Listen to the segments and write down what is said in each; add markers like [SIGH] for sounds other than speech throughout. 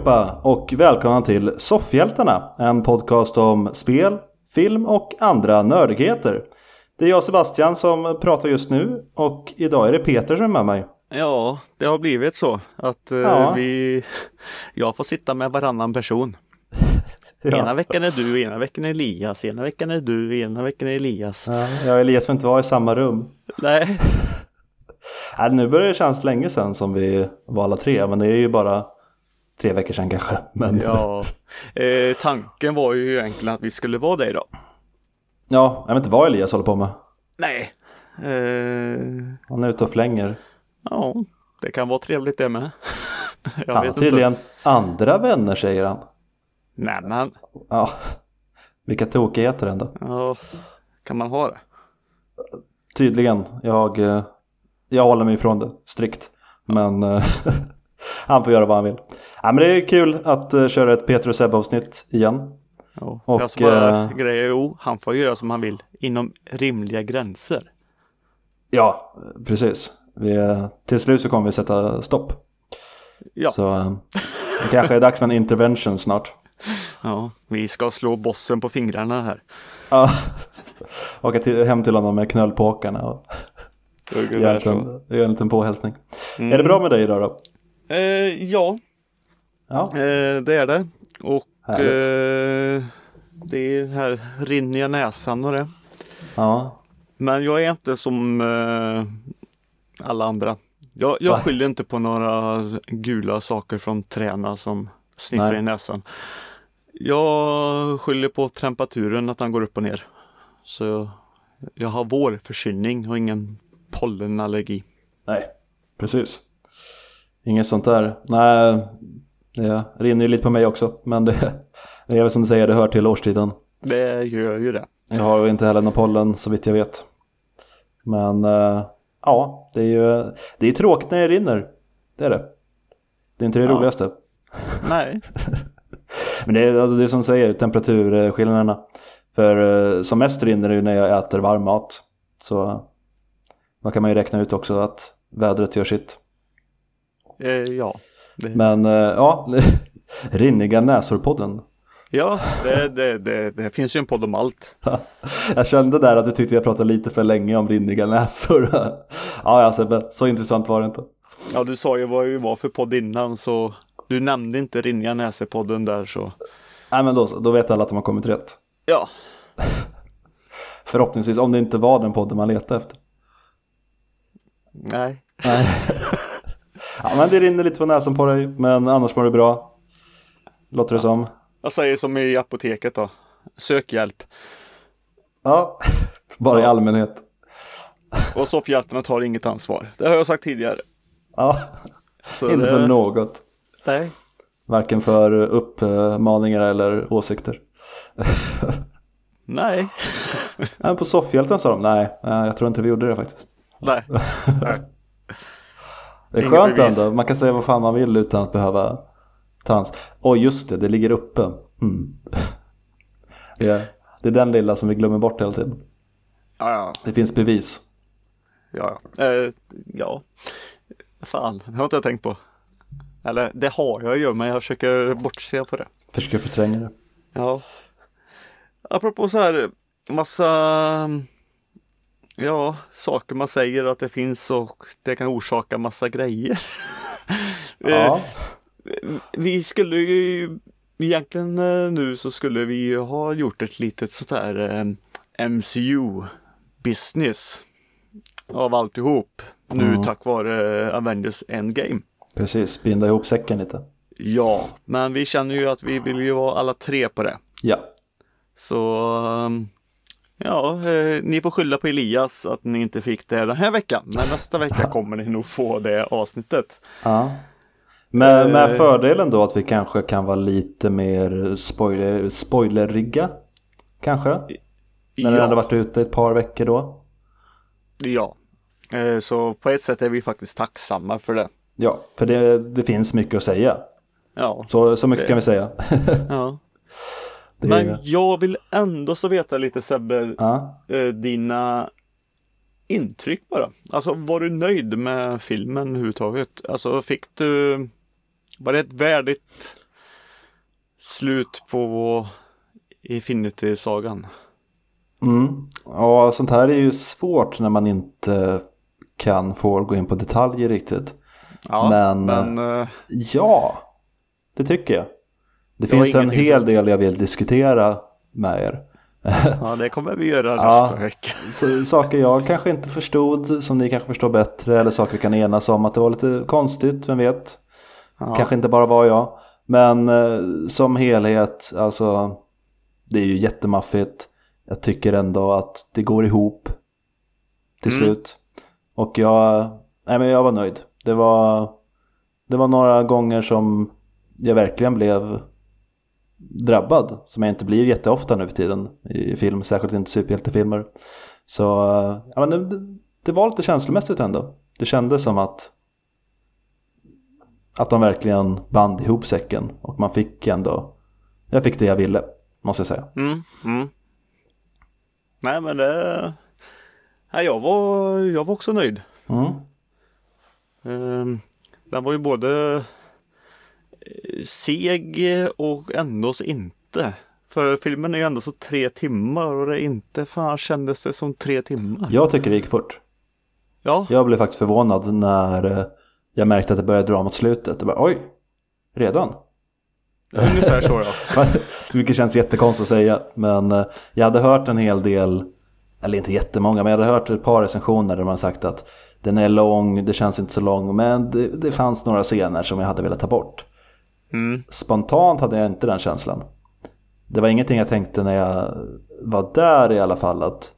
Allihopa och välkomna till Soffhjältarna, en podcast om spel, film och andra nördigheter. Det är jag Sebastian som pratar just nu och idag är det Peter som är med mig. Ja, det har blivit så att eh, Ja. vi [LAUGHS] Jag får sitta med varannan person. [LAUGHS] Ja. Ena veckan är du, ena veckan är Elias, ena veckan är du, ena veckan är Elias. Ja, jag och Elias får inte vara i samma rum. Nej, [LAUGHS] Nej, nu börjar det kännas länge sedan som vi var alla tre, men det är ju bara tre veckor sedan kanske. Men ja. Eh, tanken var ju egentligen att vi skulle vara det idag. ja, jag vet inte vad Elias håller på med. Nej. Eh, Han är ute och flänger. ja, det kan vara trevligt det med. [LAUGHS] Jag Han har vet tydligen inte. andra vänner säger han. Nej men, Ja, vilka tokigheter ändå. ja, kan man ha det? Tydligen, jag, eh, jag håller mig ifrån det strikt. Men eh, [LAUGHS] han får göra vad han vill. Ja, men det är kul att eh, köra ett Peter och Sebbe avsnitt igen. Ja. Och, alltså bara eh, grejer, jo, han får göra som han vill inom rimliga gränser. Ja, precis. Vi, eh, till slut så kommer vi sätta stopp. Ja. Så eh, det kanske är dags med en intervention snart. Ja, vi ska slå bossen på fingrarna här. Ja, åka till, hem till honom med knölpåkarna och göra en, en liten påhälsning. Mm. Är det bra med dig idag då? Eh, ja, Ja, eh, det är det. Och eh, det är här rinniga näsan och det. ja, Men jag är inte som eh, alla andra. Jag, jag Va? skyller inte på några gula saker från träna som sniffar Nej. i näsan. Jag skyller på temperaturen, att den går upp och ner. Så jag har vårförkylning och ingen pollenallergi. nej, precis. Inget sånt där. Nej, det rinner ju lite på mig också. Men det, [LAUGHS] det är väl som du säger, det hör till årstiden. Det gör ju det. Jag har inte heller någon pollen så vitt jag vet. Men eh, ja, det är ju det är tråkigt när det rinner. Det är det. Det är inte det Ja. roligaste. Nej, [LAUGHS] Men det är, alltså, det är som du säger, temperaturskillnaderna. För eh, som mest rinner det ju när jag äter varm mat. Så då kan man ju räkna ut också att vädret gör sitt. Eh, ja. Men eh, ja, [LAUGHS] Rinniga näsor-podden. ja, det, det, det, det finns ju en podd om allt. [LAUGHS] Jag kände där att du tyckte jag pratade lite för länge om rinniga näsor. [LAUGHS] ja, Sebbe, så intressant var det inte. Ja, du sa ju vad det var för podd innan så du nämnde inte Rinniga Näse-podden där så. Nej men då, då vet alla att de har kommit rätt. Ja, Förhoppningsvis, om det inte var den podden man letade efter. nej. Nej. Ja men det rinner lite på näsan på dig, men annars mår du bra. Låter det som. Jag säger som i apoteket då. Sök hjälp. Ja, bara i allmänhet. Och soffhjältarna tar inget ansvar. Det har jag sagt tidigare. Ja, Så inte det, för något. Nej. Varken för uppmaningar eller åsikter. Nej. [LAUGHS] Men på soffhjälten sa de, nej, nej, jag tror inte vi gjorde det faktiskt. Nej. [LAUGHS] Nej. Det är Inget skönt bevis. ändå, man kan säga vad fan man vill utan att behöva ta hans. Åh just det, det ligger uppe. Mm. [LAUGHS] Det, är, det är den lilla som vi glömmer bort hela tiden. Ja, ja. Det finns bevis. Ja. Eh, ja. Fan, det har inte jag tänkt på. Eller det har jag ju, men jag försöker bortse på det. Försöker förtränga det. Ja. Apropå så här massa Ja, saker man säger att det finns och det kan orsaka massa grejer. [LAUGHS] Ja, Eh, Vi skulle ju egentligen eh, nu så skulle vi ju ha gjort ett litet sånt här eh, MCU business av alltihop. Nu Mm. tack vare Avengers Endgame. precis. Binda ihop säcken lite. Ja, men vi känner ju att vi vill ju vara alla tre på det. Ja, Så ehm, ja, eh, ni får skylla på Elias att ni inte fick det den här veckan. Men nästa vecka kommer ni nog få det avsnittet. ja. Med, med Eh. fördelen då att vi kanske kan vara lite mer spoiler, spoileriga. Kanske. När den hade varit ute ett par veckor då. Ja, Eh, så på ett sätt är vi faktiskt tacksamma för det. Ja, för det, det finns mycket att säga. Ja, Så, så mycket Det- kan vi säga. [LAUGHS] ja. Men jag vill ändå så veta lite Sebbe, ja. eh, dina intryck bara. Alltså var du nöjd med filmen överhuvudtaget? Alltså fick du var det ett värdigt slut på Infinity-sagan? Mm. Ja, sånt här är ju svårt när man inte kan få gå in på detaljer riktigt. Ja, Men, men, eh, Ja, det tycker jag. Det, finns en hel del jag vill diskutera med er. ja, det kommer vi göra [LAUGHS] Ja. nästa vecka. Så, saker jag kanske inte förstod som ni kanske förstår bättre eller saker vi kan enas om att det var lite konstigt, vem vet. Ja. Kanske inte bara var jag. Men eh, som helhet, alltså det är ju jättemaffigt. Jag tycker ändå att det går ihop till Mm. slut. Och jag, nej men jag var nöjd. Det var, det var några gånger som jag verkligen blev drabbad. Som jag inte blir jätteofta nu för tiden i film, särskilt inte superhjältefilmer. Så eh, ja, men det, det var lite känslomässigt ändå. Det kändes som att att de verkligen band ihop säcken och man fick ändå jag fick det jag ville måste jag säga. Mm, mm. Nej men det... Nej, jag, var, jag var också nöjd. Mm. Ehm, Den var ju både seg och ändå så inte. För filmen är ju ändå så tre timmar och det är inte fan kändes det som tre timmar. Jag tycker det gick fort. Ja, Jag blev faktiskt förvånad när jag märkte att det började dra mot slutet. Jag bara, Oj, redan? ungefär så ja. [LAUGHS] Vilket känns jättekonstigt att säga. Men eh, jag hade hört en hel del, eller inte jättemånga, men jag hade hört ett par recensioner där man sagt att den är lång, det känns inte så lång, men det, det fanns några scener som jag hade velat ta bort. Mm. Spontant hade jag inte den känslan. Det var ingenting jag tänkte när jag var där i alla fall att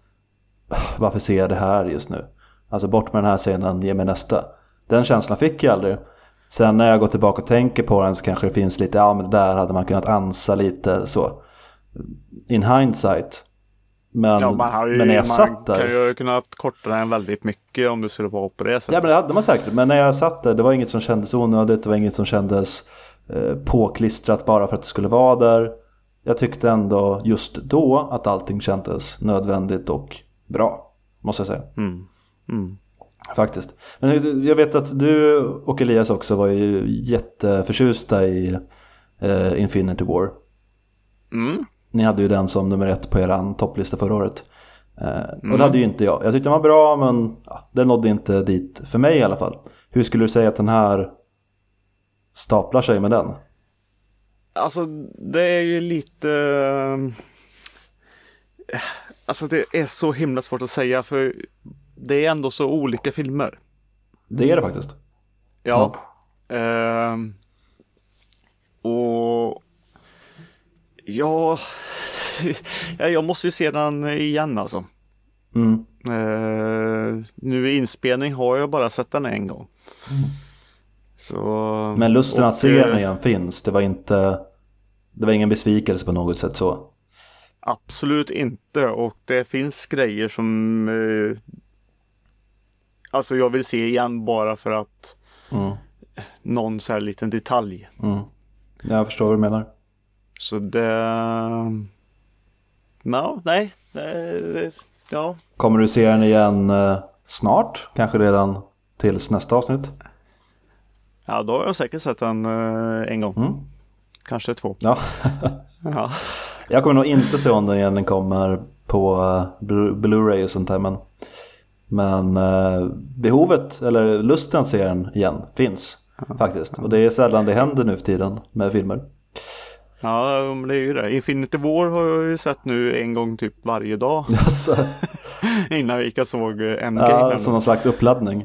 "Ah, varför ser jag det här just nu? Alltså bort med den här scenen, ge mig nästa. Den känslan fick jag aldrig. Sen när jag går tillbaka och tänker på den så kanske det finns lite, ja men det där hade man kunnat ansa lite så. In hindsight. Men, Ja, man, ju, men när jag man satt där. kan ju kunnat korta den väldigt mycket om det skulle vara på det sättet. Ja men det hade man säkert. Men när jag satt där, det var inget som kändes onödigt. Det var inget som kändes påklistrat bara för att det skulle vara där. Jag tyckte ändå just då att allting kändes nödvändigt och bra. Måste jag säga. Mm. Mm. Faktiskt. Men jag vet att du och Elias också var ju jätteförtjusta i eh, Infinity War. Mm. Ni hade ju den som nummer ett på er topplista förra året. Eh, Och Mm. det hade ju inte jag. Jag tyckte den var bra men ja, den nådde inte dit för mig i alla fall. Hur skulle du säga att den här staplar sig med den? Alltså det är ju lite eh, Alltså det är så himla svårt att säga för det är ändå så olika filmer. Det är det faktiskt. Ja. Ehm, och ja, [LAUGHS] ja, jag måste ju se den igen alltså. Mm. Eh, nu i inspelning har jag bara sett den en gång. Så, Men lusten att se eh, den igen finns. Det var inte Det var ingen besvikelse på något sätt så. Absolut inte och det finns grejer som eh, Alltså jag vill se igen bara för att Mm. någon så här liten detalj. Mm. Jag förstår vad du menar. Så det... Ja, nej. Det, ja. Kommer du se den igen eh, snart? Kanske redan tills nästa avsnitt? Ja, då har jag säkert sett den eh, en gång. Mm. Kanske två. Ja. [LAUGHS] Ja. Jag kommer nog inte se om den igen den kommer på eh, Blu- Blu-ray och sånt där men Men eh, behovet eller lusten att se den igen finns faktiskt och det är sällan det händer nu för tiden med filmer. ja, men det är ju det. Infinity War har jag ju sett nu en gång typ varje dag [LAUGHS] [LAUGHS] innan vi gick och såg Endgame. ja, som någon slags uppladdning.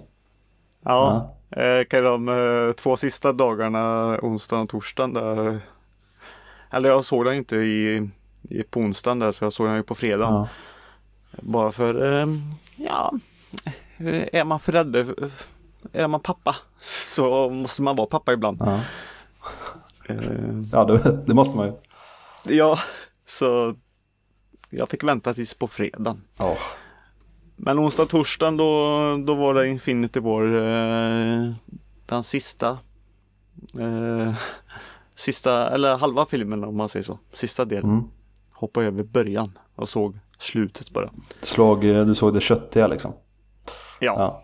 Ja, eh, kan de eh, två sista dagarna, onsdagen och torsdagen där. Eller jag såg den inte i, i på onsdagen där så jag såg den ju på fredagen. Ja. Bara för, eh, ja, eh, är man förälder, är man pappa så måste man vara pappa ibland. Ja, Eh, ja det, det måste man ju. ja, så jag fick vänta tills på fredagen. Ja. Men onsdag och torsdagen då, då var det Infinity War eh, den sista eh, [LAUGHS] Sista, eller halva filmen om man säger så. Sista delen. Mm. Hoppade över början och såg slutet bara. Slog, eh, du såg det köttiga liksom. Ja, Ja.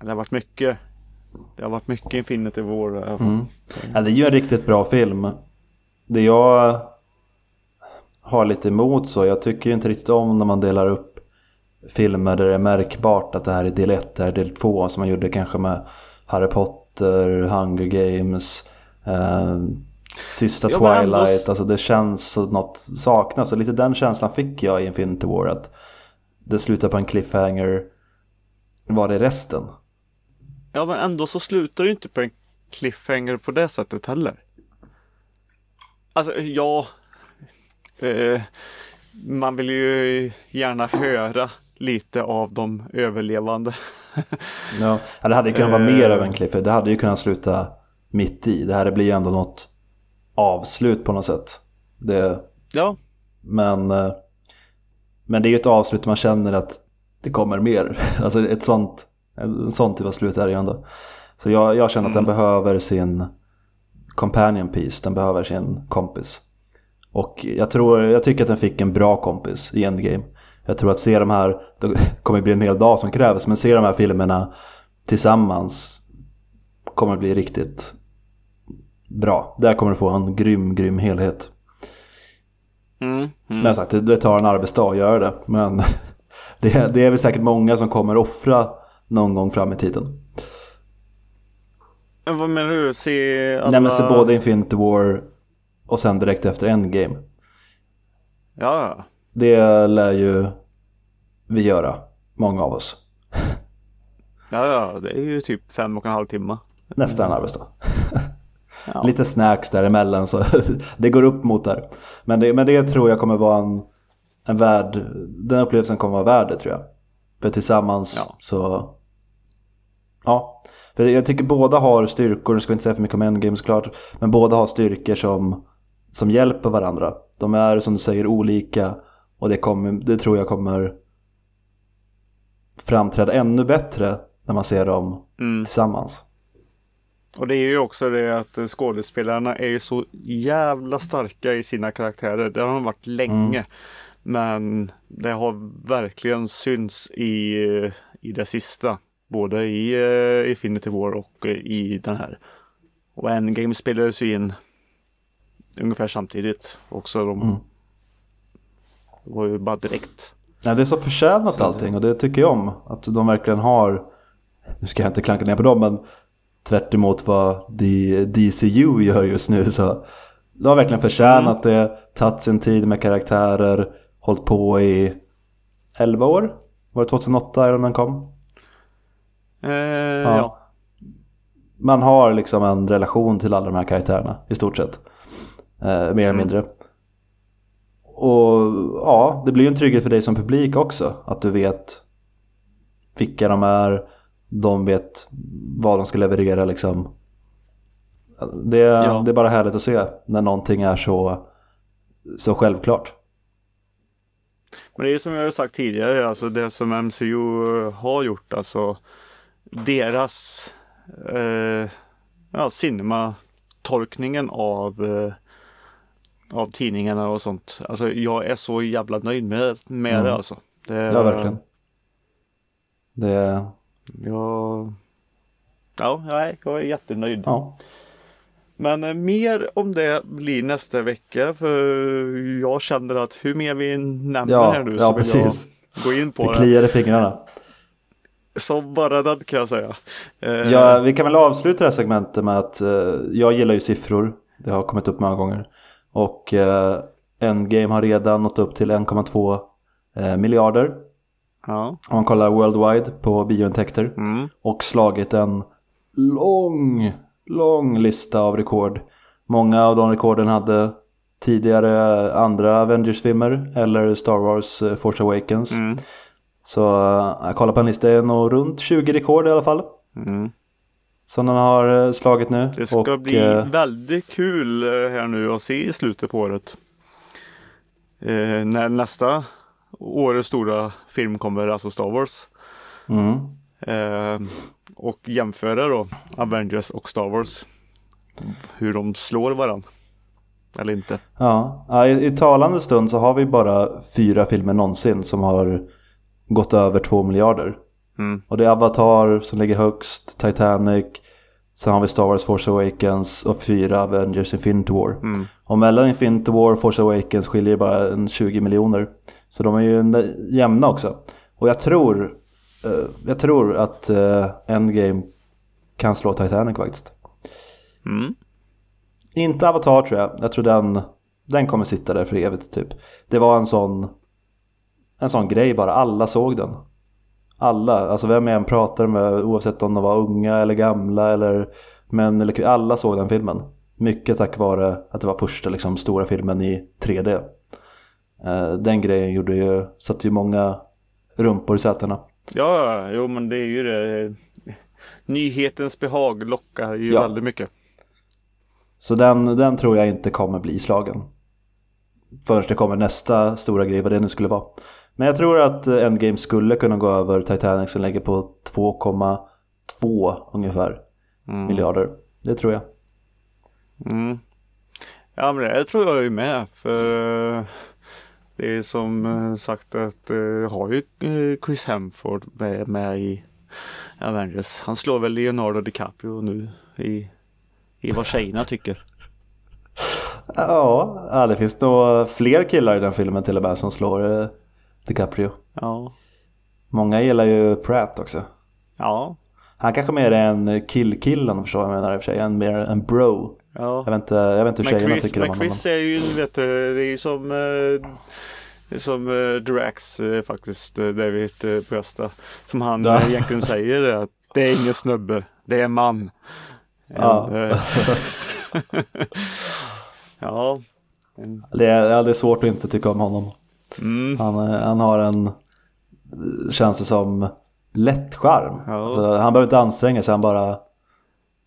det har varit mycket Det har varit mycket Infinity War. Mm. Ja, det är ju en riktigt bra film. Det jag har lite emot så, jag tycker inte riktigt om när man delar upp filmer där det är märkbart att det här är del 1, det här är del 2 som man gjorde kanske med Harry Potter, Hunger Games, eh, Sista Ja, Twilight, ändå alltså det känns som något saknas och lite den känslan fick jag i Infinity War att det slutar på en cliffhanger, var är resten? Ja men ändå så slutar det ju inte på en cliffhanger på det sättet heller. Alltså ja. Eh, man vill ju gärna höra lite av de överlevande. Ja, det hade ju kunnat vara Eh. mer av en cliffhanger, det hade ju kunnat sluta mitt i, det här blir ju ändå något avslut på något sätt. Det, Ja, Men, eh, men det är ju ett avslut man känner att det kommer mer. [LAUGHS] Alltså ett sånt, en sån typ av slut är det ju ändå. Så jag, jag känner att den Mm. behöver sin companion piece, den behöver sin kompis. Och jag, tror, jag tycker att den fick en bra kompis i Endgame. Jag tror att se de här, det kommer bli en hel dag som krävs, men se de här filmerna tillsammans kommer bli riktigt bra. Där kommer du få en grym, grym helhet. mm, mm. Men sagt, det, det tar en arbetsdag att göra det. Men [LAUGHS] det, det är väl säkert många som kommer offra någon gång fram i tiden. Men vad menar du? Se alla... Nej men se både Infinity War och sen direkt efter Endgame. Ja, ja. Det lär ju vi göra, många av oss. [LAUGHS] Ja, ja, det är ju typ fem och en halv timme. Nästan en arbetsdag. [LAUGHS] Ja. Lite snacks däremellan så [LAUGHS] det går upp mot där. Men det, men det tror jag kommer vara en, en värd, den upplevelsen kommer vara värd det tror jag. För tillsammans Ja. så, ja. För jag tycker båda har styrkor, nu ska vi inte säga för mycket om Endgame såklart. Men båda har styrkor som, som hjälper varandra. De är som du säger olika och det, kommer, det tror jag kommer framträda ännu bättre när man ser dem Mm. tillsammans. Och det är ju också det att eh, skådespelarna är ju så jävla starka i sina karaktärer. Det har de varit länge. Mm. Men det har verkligen synts i, eh, i det sista. Både i uh, Infinity War och i den här. Och Endgame spelades ju in ungefär samtidigt. Också de Mm. Var ju bara direkt. Nej, det är så förtjänat Så- allting och det tycker jag om. Att de verkligen har, nu ska jag inte klanka ner på dem, men tvärt emot vad DCU gör just nu så de har verkligen förtjänat det, tagit sin tid med karaktärer, hållit på i 11 år. Var det 2008 Iron Man kom? Eh, ja. Man har liksom en relation till alla de här karaktärerna i stort sett. Eh, mer eller Mm. mindre. Och ja, det blir ju en trygghet för dig som publik också. Att du vet vilka de är. De vet vad de ska leverera liksom. Det, Ja. det är bara härligt att se när någonting är så, så självklart. Men det är som jag har sagt tidigare, alltså det som MCU har gjort, alltså deras eh, ja, cinematolkningen av, eh, av tidningarna och sånt. Alltså jag är så jävla nöjd med, med Mm. det alltså. Det, Ja, verkligen. Det, Jag, ja, nej, jag är jättenöjd. ja. Men eh, mer om det blir nästa vecka för jag känner att hur mer vi nämner Ja, här nu ja, så vill precis. jag gå in på Det det. kliar i fingrarna. Som bara den kan jag säga. Eh, Ja, vi kan väl avsluta det här segmentet med att eh, jag gillar ju siffror. Det har kommit upp många gånger. Och eh, Endgame har redan nått upp till 1,2 eh, miljarder. ja. Om man kollar worldwide på biointäkter. Mm. Och slagit en lång, lång lista av rekord. Många av de rekorden hade tidigare andra Avengers-filmer eller Star Wars eh, Force Awakens. Mm. Så eh, jag kollar på en lista, det är nog runt 20 rekord i alla fall. Mm. Som den har eh, slagit nu. Det ska och, bli eh, väldigt kul eh, här nu att se i slutet på året. Eh, när nästa årets stora film kommer, alltså Star Wars. mm, Eh, och jämföra då Avengers och Star Wars. Hur de slår varandra. Eller inte. ja, ja, i, i talande stund så har vi bara fyra filmer någonsin som har gått över två miljarder. Mm. Och det är Avatar som ligger högst, Titanic, sen har vi Star Wars Force Awakens och fyra Avengers Infinity War. Mm. Och mellan Infinity War och Force Awakens skiljer bara en 20 miljoner. Så de är ju jämna också. Och jag tror, eh, jag tror att eh, Endgame kan slå Titanic faktiskt. Mm. Inte Avatar tror jag. Jag tror den, den kommer sitta där för evigt typ. Det var en sån, en sån grej bara. Alla såg den. Alla, alltså vem jag än pratar med oavsett om de var unga eller gamla eller män eller. Alla såg den filmen. Mycket tack vare att det var första liksom, stora filmen i 3D. Eh, Den grejen gjorde ju, satte ju många rumpor i sätena. Ja, jo men det är ju det. Nyhetens behag lockar ju Ja. väldigt mycket. Så den, den tror jag inte kommer bli slagen. Förrän det kommer nästa stora grej, vad det nu skulle vara. Men jag tror att eh, Endgame skulle kunna gå över Titanic som lägger på 2,2 ungefär Mm. miljarder. Det tror jag. Mm. Ja men det tror jag ju med för eh, det är som eh, sagt att eh, har ju Chris Hemsworth med, med i Avengers. Han slår väl Leonardo DiCaprio nu i, i vad tjejerna tycker. Ja, det finns nog fler killar i den filmen till och med som slår DiCaprio. Ja. Många gillar ju Pratt också. Ja. Han kanske mer är en kill-kill om du förstår vad jag menar i och för sig. En mer en bro. Ja. Jag vet inte, jag vet inte hur Men tjejerna Chris, tycker om men honom. Chris är ju, vet du, det är som eh, som eh, Drax eh, faktiskt, eh, David eh, Presta. Som han Ja. eh, egentligen säger det, att det är ingen snubbe, det är en man. Ja. Eh, [LAUGHS] ja. Det är, ja, det är svårt att inte tycka om honom. Mm, Han, eh, han har en, eh, känns det som, lätt charm. Ja. Alltså, han behöver inte anstränga sig, han bara,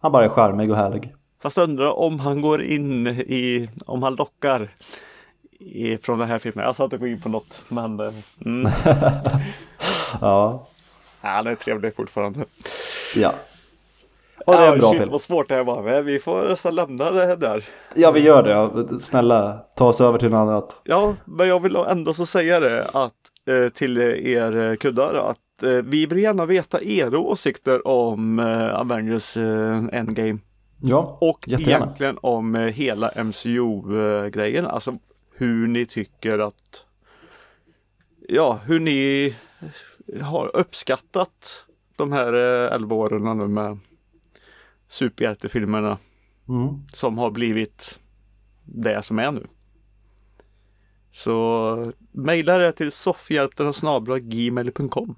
han bara är charmig och härlig. fast undrar om han går in i, om han lockar i, från den här filmen. Jag sa inte gå in på något, men eh, mm, [LAUGHS] Ja, han är trevlig fortfarande. ja. Och det är en bra shit, film. vad svårt det här var. Vi får nästan lämna det här där. Ja, vi gör det. Snälla, ta oss över till något annat. Ja, men jag vill ändå så säga det att eh, till er eh, kuddar att eh, vi vill gärna veta era åsikter om Avengers Endgame Ja, och jättegärna. egentligen om hela MCU-grejen. Alltså hur ni tycker att Ja, hur ni har uppskattat de här eh, 11 åren nu med superhjältefilmerna Mm. som har blivit det som är nu. Så mejla det till soffhjältarna.gmail.com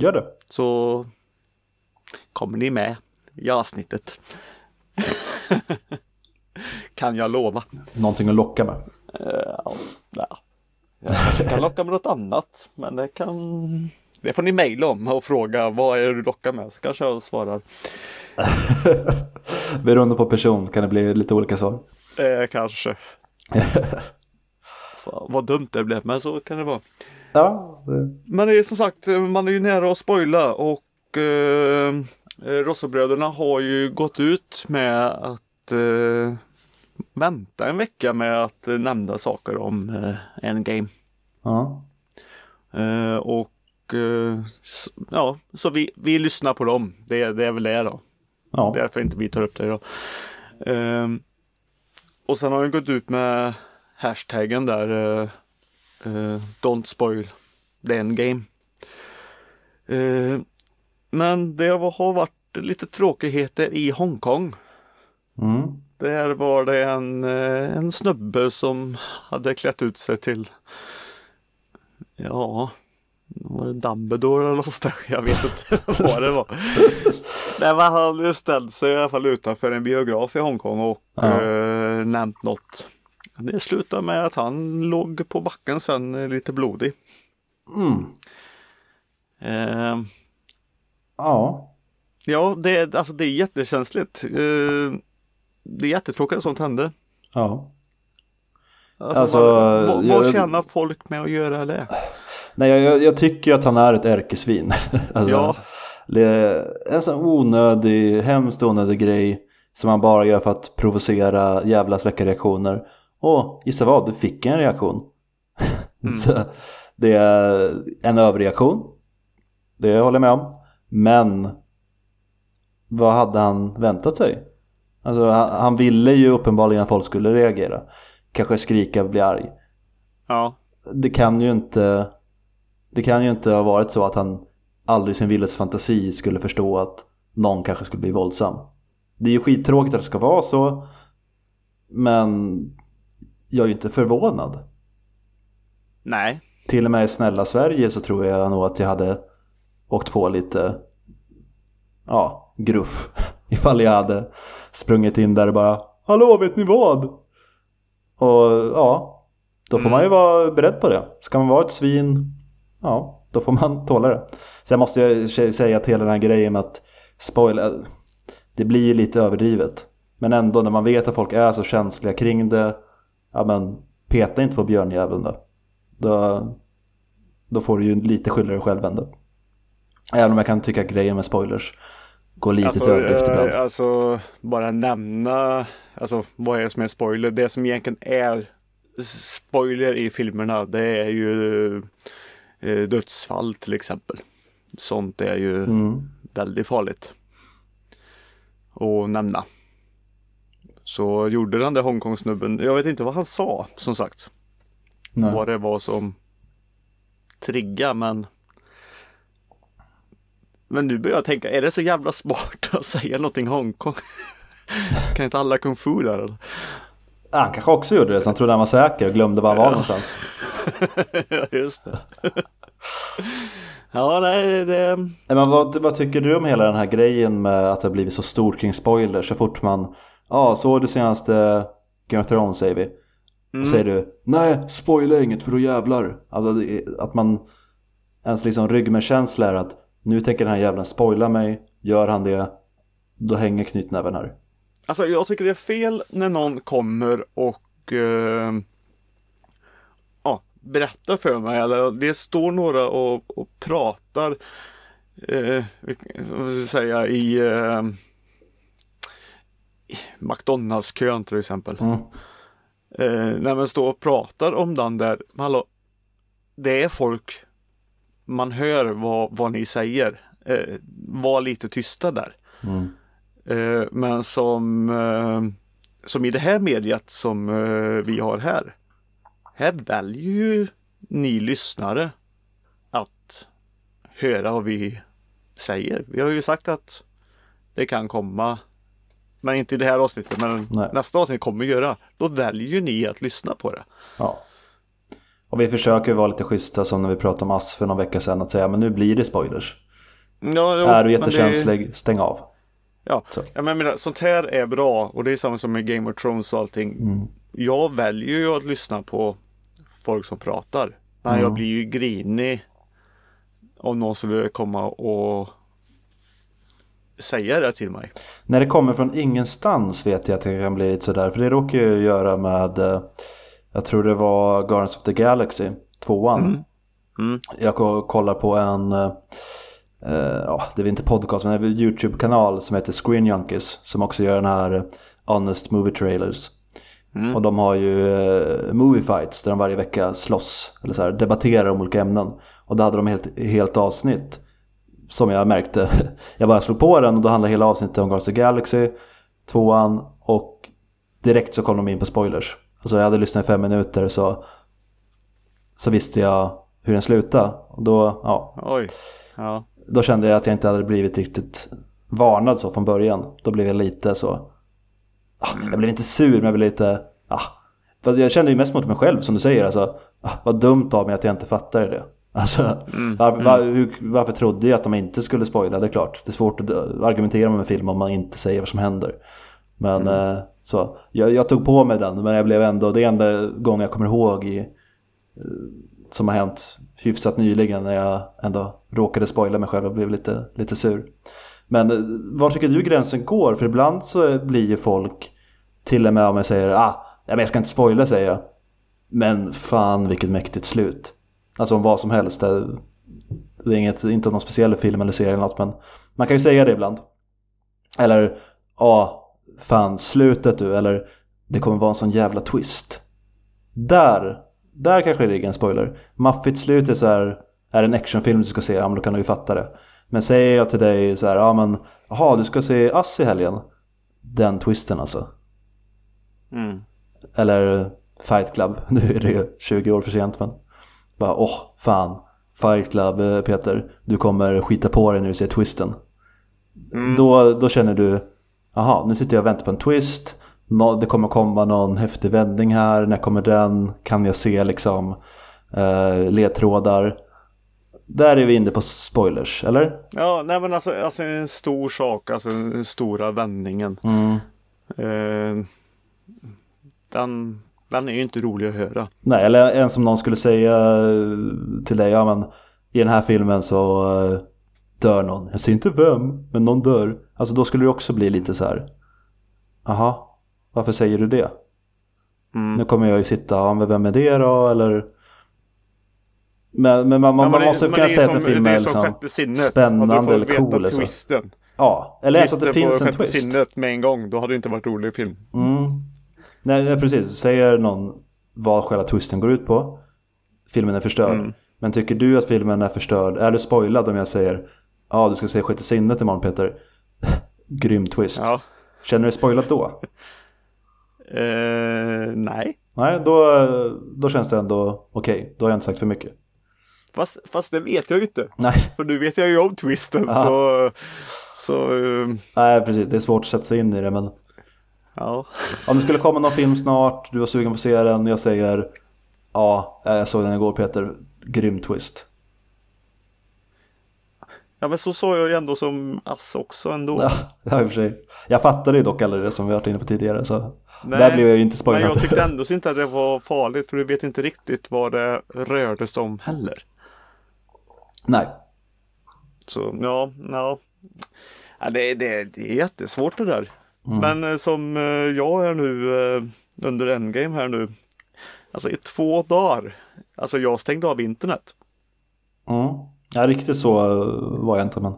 Gör det. så kommer ni med i avsnittet. [LAUGHS] kan jag lova. Någonting att locka med. Uh, ja. Jag kan locka med något annat men det kan Det får ni mejla om och fråga vad är det du lockar med så kanske jag svarar. [LAUGHS] Beroende på person kan det bli lite olika svar. Eh, kanske. [LAUGHS] Fan, vad dumt det blev men så kan det vara. Ja, det... Men det är som sagt, man är ju nära att spoila och eh, Rossobröderna har ju gått ut med att eh, vänta en vecka med att eh, nämna saker om eh, Endgame. ja. Eh, och ja, så vi, vi lyssnar på dem. Det, det är väl det då. ja. Därför inte vi tar upp det då. Ehm, och sen har den gått ut med hashtaggen där eh, eh, Don't spoil the endgame. Eh, men det har varit lite tråkigheter i Hongkong. Mm. Där var det en, eh, en snubbe som hade klätt ut sig till Ja var det Dumbledore eller något där? Jag vet inte [LAUGHS] vad det var. Nej men han ställt sig i alla fall utanför en biograf i Hongkong och Ja. eh, nämnt något. Det slutade med att han låg på backen sen lite blodig. Mm. Eh, Ja. ja det, är- alltså, det är jättekänsligt. Eh, det är jättetråkigt att sånt hände. Ja. Alltså, Alltså, vad, vad, vad jag- tjänar folk med att göra det? Nej, jag, jag, tycker att han är ett ärkesvin. [LAUGHS] alltså, Ja. Det är en sån onödig, hemskt onödig grej som man bara gör för att provocera jävlas väcka reaktioner. Och gissa vad, du fick en reaktion. [LAUGHS] Mm. Så det är en överreaktion. Det håller jag med om. Men vad hade han väntat sig? Alltså han, han ville ju uppenbarligen att folk skulle reagera. Kanske skrika och bli arg. Ja. Det kan ju inte Det kan ju inte ha varit så att han aldrig i sin vildes fantasi skulle förstå att någon kanske skulle bli våldsam. Det är ju skittråkigt att det ska vara så men jag är ju inte förvånad. Nej. Till och med i snälla Sverige så tror jag nog att jag hade åkt på lite ja, gruff [LAUGHS] ifall jag hade sprungit in där och bara Hallå vet ni vad? Och ja, då får man ju vara beredd på det. Ska man vara ett svin, ja, då får man [LAUGHS] tåla det. Sen måste jag säga att hela den här grejen med att spoila, det blir ju lite överdrivet. Men ändå när man vet att folk är så känsliga kring det, ja men peta inte på björnjäveln då. Då, då får du ju lite skylla dig själv ändå. Även om jag kan tycka att grejen med spoilers går lite Alltså, till överdrift eh, ibland. alltså bara nämna, alltså vad är det som är spoiler? Det som egentligen är spoiler i filmerna det är ju eh, dödsfall till exempel. Sånt är ju Mm. väldigt farligt att nämna. Så gjorde den där Hongkong-snubben, jag vet inte vad han sa som sagt. Nej. Vad det var som trigga men Men nu börjar jag tänka, är det så jävla smart att säga någonting Hongkong? [LAUGHS] kan inte alla kung fu där eller? Han kanske också gjorde det, så han trodde han var säker och glömde var han var någonstans. [LAUGHS] Ja just det. [LAUGHS] ja nej det, men vad, vad tycker du om hela den här grejen med att det har blivit så stort kring spoilers så fort man Ja, såg du senaste Game of Thrones säger vi? Mm, säger du Nej, spoila inget för då jävlar. Alltså, Att man Ens liksom ryggmärgskänsla är att Nu tänker den här jävlen spoila mig. Gör han det Då hänger knytnäven här Alltså jag tycker det är fel när någon kommer och eh, ja, berättar för mig eller det står några och, och pratar eh, vad ska jag säga i eh, McDonalds-kön till exempel. mm. Eh, när man står och pratar om den där, hallå, det är folk, man hör vad, vad ni säger. Eh, var lite tysta där. Mm. Eh, men som, eh, som i det här mediet som eh, vi har här. Här väljer ju ni lyssnare att höra vad vi säger. Vi har ju sagt att det kan komma men inte i det här avsnittet men Nej. nästa avsnitt kommer göra. Då väljer ju ni att lyssna på det. Ja Och vi försöker vara lite schyssta som när vi pratade om Ass för någon vecka sedan Att säga men nu blir det spoilers Ja, jo, Är du men det- jättekänslig, stäng av Ja, Så. jag menar, sånt här är bra och det är samma som med Game of Thrones och allting. mm. Jag väljer ju att lyssna på folk som pratar. Men Mm. jag blir ju grinig om någon skulle komma och säga det till mig. När det kommer från ingenstans vet jag att det kan bli lite sådär. För det råkar jag ju göra med, eh, jag tror det var Guardians of the Galaxy, tvåan. Mm. Mm. Jag ko- kollar på en, eh, ja det är inte podcast men en YouTube-kanal som heter Screen Junkies. Som också gör den här eh, Honest Movie Trailers. Mm. Och de har ju eh, movie fights där de varje vecka slåss eller så här, debatterar om olika ämnen. Och då hade de helt, helt avsnitt som jag märkte. [LAUGHS] Jag bara slog på den och då handlade hela avsnittet om Guardians of the Galaxy, tvåan och direkt så kom de in på spoilers. Alltså jag hade lyssnat i fem minuter så, så visste jag hur den slutade. Och då, ja, Oj. Ja. Då kände jag att jag inte hade blivit riktigt varnad så från början. Då blev jag lite så, ah, jag blev inte sur men jag blev lite, ah. Jag kände ju mest mot mig själv som du säger, alltså, ah, vad dumt av mig att jag inte fattade det. Alltså, Mm. [LAUGHS] var, var, hur, varför trodde jag att de inte skulle spoila? Det är klart, det är svårt att argumentera med en film om man inte säger vad som händer. Men eh, så, jag, jag tog på mig den men jag blev ändå, det är enda gången jag kommer ihåg i, eh, som har hänt hyfsat nyligen när jag ändå råkade spoila mig själv och blev lite, lite sur. Men eh, var tycker du gränsen går? För ibland så blir ju folk till och med om jag säger ah, jag ska inte spoila säger jag. Men fan vilket mäktigt slut. Alltså om vad som helst. Eh, det, är inget, inte någon speciell film eller serie eller något men man kan ju säga det ibland. Eller ja, fan slutet du eller det kommer vara en sån jävla twist. Där, där kanske det ligger en spoiler. Maffigt slut är så här, är en actionfilm du ska se, ja men då kan du ju fatta det. Men säger jag till dig så här, ja men jaha du ska se Ass i helgen. Den twisten alltså. Mm. Eller Fight Club, [LAUGHS] nu är det ju 20 år för sent men. Bara åh fan, Fight Club eh, Peter, du kommer skita på dig när du ser twisten. Mm. Då, då känner du, jaha nu sitter jag och väntar på en twist. Det kommer komma någon häftig vändning här, när kommer den? Kan jag se liksom eh, ledtrådar? Där är vi inne på spoilers, eller? Ja, nej men alltså, alltså en stor sak, alltså den stora vändningen. Mm. Eh, den, den är ju inte rolig att höra. Nej, eller en som någon skulle säga eh, till dig, ja men i den här filmen så eh, dör någon. Jag säger inte vem, men någon dör. Alltså då skulle det också bli lite så här. Aha, varför säger du det? Mm. Nu kommer jag ju sitta, ja men vem är det då? Eller men, men man, man, Ja, man det- måste kunna det säga att som- en film det är är som liksom sinnet. spännande eller cool. Liksom. twisten. Ja, eller alltså att det Twisten finns en twist. sinnet med en gång. Då hade det inte varit rolig film. Mm. Nej, precis. Säger någon vad själva twisten går ut på. Filmen är förstörd. Mm. Men tycker du att filmen är förstörd? Är du spoilad om jag säger ja, du ska se Sjätte sinnet imorgon Peter? [LAUGHS] Grym twist. Ja. Känner du dig spoilad då? [LAUGHS] Eh, nej. Nej, då, då känns det ändå okej. Då har jag inte sagt för mycket. Fast, fast det vet jag ju inte. Nej, [LAUGHS] För nu vet jag ju om twisten Ja. så... Så... eh, nej, precis. Det är svårt att sätta sig in i det. Men Ja. [LAUGHS] om det skulle komma någon film snart, du var sugen på att se den, jag säger ja, jag såg den igår Peter. Grym twist. Ja men så sa jag ju ändå som ass också ändå. Ja, i och för sig. Jag fattade ju dock aldrig det som vi varit inne på tidigare. Så Nej, där blev jag ju inte Men spoilad. jag tyckte [LAUGHS] ändå inte att det var farligt för du vet inte riktigt vad det rörde sig om heller. Nej. Så ja, ja. ja det, det, det är jättesvårt det där. Mm. Men eh, som eh, jag är nu eh, under endgame här nu. Alltså i två dagar. Alltså jag stängde av internet. Mm. Ja, riktigt så var jag inte men.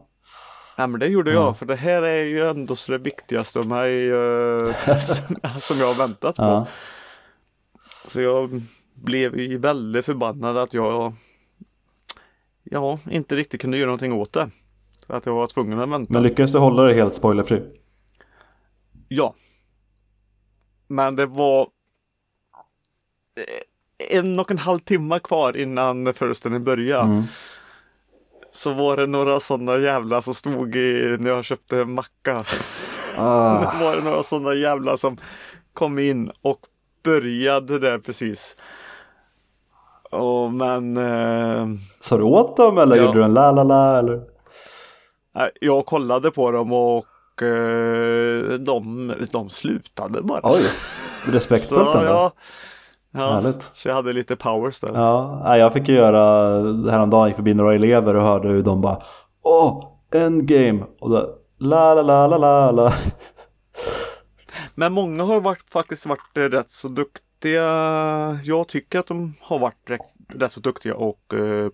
Nej men det gjorde jag Ja. för det här är ju ändå så det viktigaste av mig eh, [LAUGHS] som, som jag har väntat på. Ja. Så jag blev ju väldigt förbannad att jag ja, inte riktigt kunde göra någonting åt det. Att jag var tvungen att vänta. Men lyckades du hålla dig helt spoilerfri? Ja. Men det var eh, en och en halv timme kvar innan föreställningen började. Mm. Så var det några sådana jävla som stod i, när jag köpte macka. Ah. Det [LAUGHS] var det några sådana jävla som kom in och började där precis. Och men eh, Sa du åt dem eller Ja. gjorde du en la la la eller? jag kollade på dem och eh, de, de slutade bara. Oj, respektfullt [LAUGHS] ändå. ja, ja, Härligt. så jag hade lite powers där. Ja, jag fick ju göra häromdagen gick förbi några elever och hörde hur de bara Åh, endgame! Och då la la la la la la. Men många har varit, faktiskt varit rätt så duktiga. Jag tycker att de har varit rätt, rätt så duktiga och eh,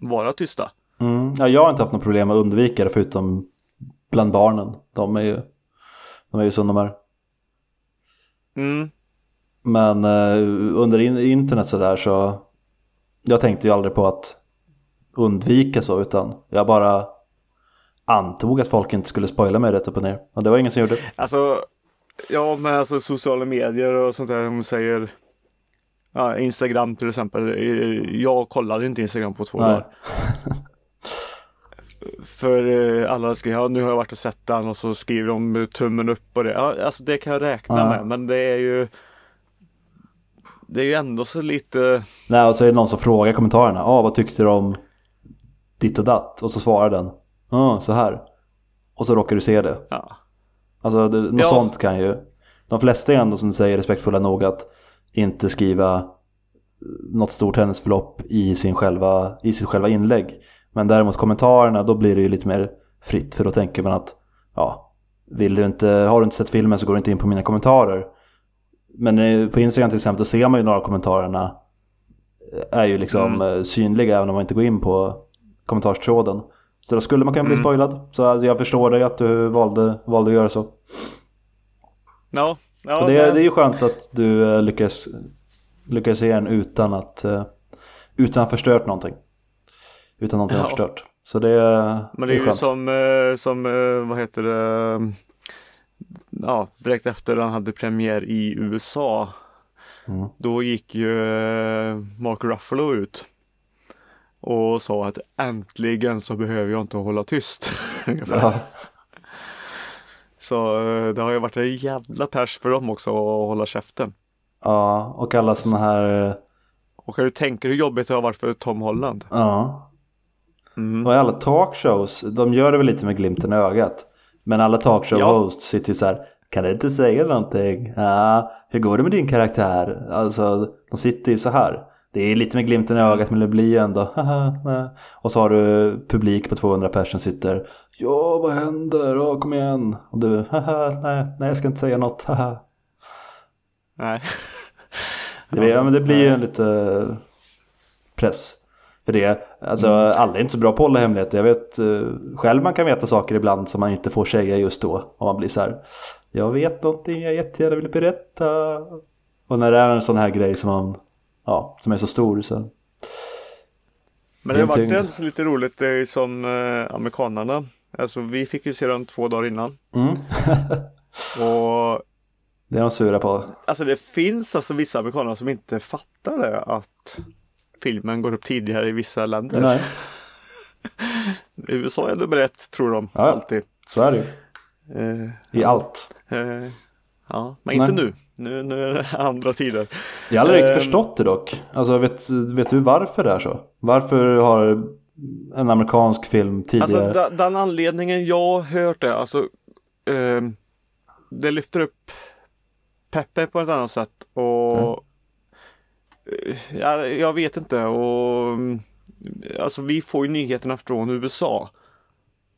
vara tysta. Mm. Ja, jag har inte haft något problem att undvika det förutom bland barnen. De är ju, de är ju som de är. Mm. Men eh, under in, internet så där så jag tänkte ju aldrig på att undvika så utan jag bara antog att folk inte skulle spoila mig rätt upp och ner. Och det var ingen som gjorde. Alltså, ja men alltså sociala medier och sånt där. De säger ja, Instagram till exempel. Jag kollade inte Instagram på två Nej. dagar. För eh, alla skriver, ja nu har jag varit och sett den och så skriver de tummen upp och det. Ja, alltså det kan jag räkna Ja. med men det är ju Det är ju ändå så lite Nej, och så är det någon som frågar i kommentarerna. Ja, vad tyckte du om ditt och datt? Och så svarar den. Ja, så här. Och så råkar du se det. Ja, Alltså det, något Ja. sånt kan ju. De flesta är ändå som du säger respektfulla nog att inte skriva något stort händelseförlopp i, sin själva, i sitt själva inlägg. Men däremot kommentarerna då blir det ju lite mer fritt för då tänker man att ja, vill du inte, har du inte sett filmen så går du inte in på mina kommentarer. Men eh, på Instagram till exempel då ser man ju några av kommentarerna eh, är ju liksom Mm. eh, synliga även om man inte går in på kommentarstråden. Så då skulle man kunna bli Mm. spoilad. Så alltså, jag förstår dig att du valde, valde att göra så. ja, ja det, nej. det är ju skönt att du lyckas, lyckas se den utan att, utan att ha förstört någonting. utan någonting Ja. förstört. Så det, Men det är ju skönt. som, eh, som eh, vad heter det, ja, direkt efter han hade premiär i USA. Mm. Då gick ju eh, Mark Ruffalo ut och sa att äntligen så behöver jag inte hålla tyst. [LAUGHS] Ja, Så eh, det har ju varit en jävla pers för dem också att hålla käften. ja, och alla sådana här, eh, Och kan du tänka hur jobbigt det har varit för Tom Holland? ja, Mm. och alla talkshows, de gör det väl lite med glimten i ögat. Men alla talkshow Ja. hosts sitter ju så här, kan du inte säga någonting? Ja, hur går det med din karaktär? Alltså, de sitter ju så här. Det är lite med glimten i ögat men det blir ju ändå. [LAUGHS] Och så har du publik på 200 personer sitter, ja vad händer? Ja, kom igen. Och du, haha, nej, nej jag ska inte säga något, [LAUGHS] haha. Nej. Det, ja, men det blir ju en lite press. För det, alltså alla är inte så bra på att hålla hemligheter. Jag vet eh, själv man kan veta saker ibland som man inte får säga just då. Och man blir så här, jag vet någonting jag jättegärna vill berätta. Och när det är en sån här grej som man, ja, som är så stor så. Men det har varit ändå lite roligt det är som eh, amerikanarna. Alltså vi fick ju se den två dagar innan. Mm. [LAUGHS] Och det är de sura på. alltså det finns alltså vissa amerikaner som inte fattar det att filmen går upp tidigare i vissa länder. Nej, [LAUGHS] USA är nummer ett tror de Ja, alltid. så är det ju. Eh, I allt. eh, ja, men inte nu. nu. Nu är det [LAUGHS] andra tider. Jag har aldrig riktigt Ehm. förstått det dock. Alltså vet, vet du varför det är så? Varför har en amerikansk film tidigare? Alltså da, den anledningen jag har hört det, alltså det lyfter upp peppen på ett annat sätt och eh, ja, jag vet inte och alltså vi får ju nyheterna från USA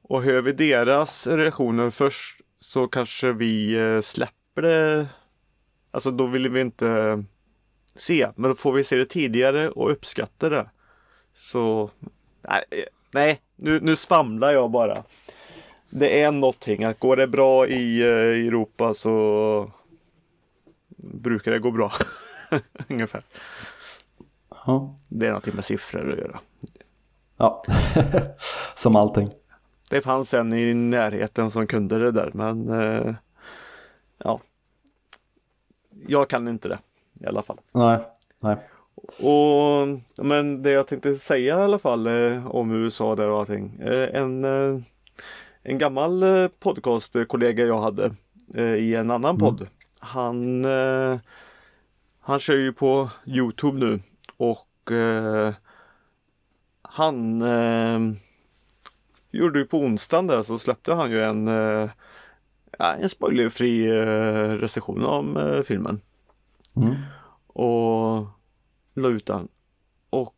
och hör vi deras reaktioner först så kanske vi eh, släpper det. Alltså då vill vi inte se, men då får vi se det tidigare och uppskatta det. Så nej, eh, nej nu, nu svamlar jag bara. Det är någonting att går det bra i eh, Europa så brukar det gå bra. [LAUGHS] [LAUGHS] Ungefär. Ja. Det är någonting med siffror att göra. ja. [LAUGHS] som allting. Det fanns en i närheten som kunde det där men eh, ja. Jag kan inte det i alla fall. Nej, nej. Och men det jag tänkte säga i alla fall eh, om USA där och allting. Eh, en, eh, en gammal eh, podcastkollega jag hade eh, i en annan podd. Han, han kör ju på Youtube nu och eh, han eh, gjorde ju på onsdagen där så släppte han ju en, eh, en spoilerfri eh, recension om eh, filmen Mm. och la ut den. Och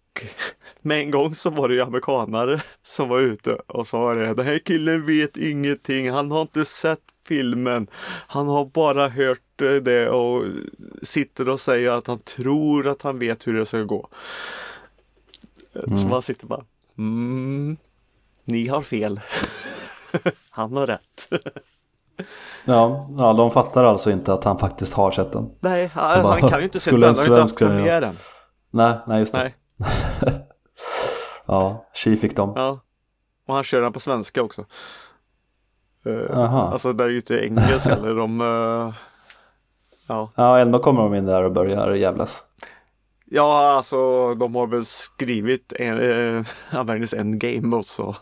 med en gång så var det ju amerikanare som var ute och sa det. Den här killen vet ingenting. Han har inte sett filmen. Han har bara hört eh, det och sitter och säger att han tror att han vet hur det ska gå. Så Mm. man sitter bara. Mm, ni har fel. [LAUGHS] han har rätt. [LAUGHS] Ja, ja, de fattar alltså inte att han faktiskt har sett den. Nej, han, bara, han kan ju inte [LAUGHS] se den. en Han har inte haft premiären. Nej, nej just det. Nej. [LAUGHS] ja, tji fick de. Ja. Och han kör den på svenska också. Eh, Jaha. alltså det är ju inte engelska eller de eh, Ja. Ja, ändå kommer de in där och börjar jävlas. Ja, alltså de har väl skrivit en, eh, [LAUGHS] Avengers Endgame och så.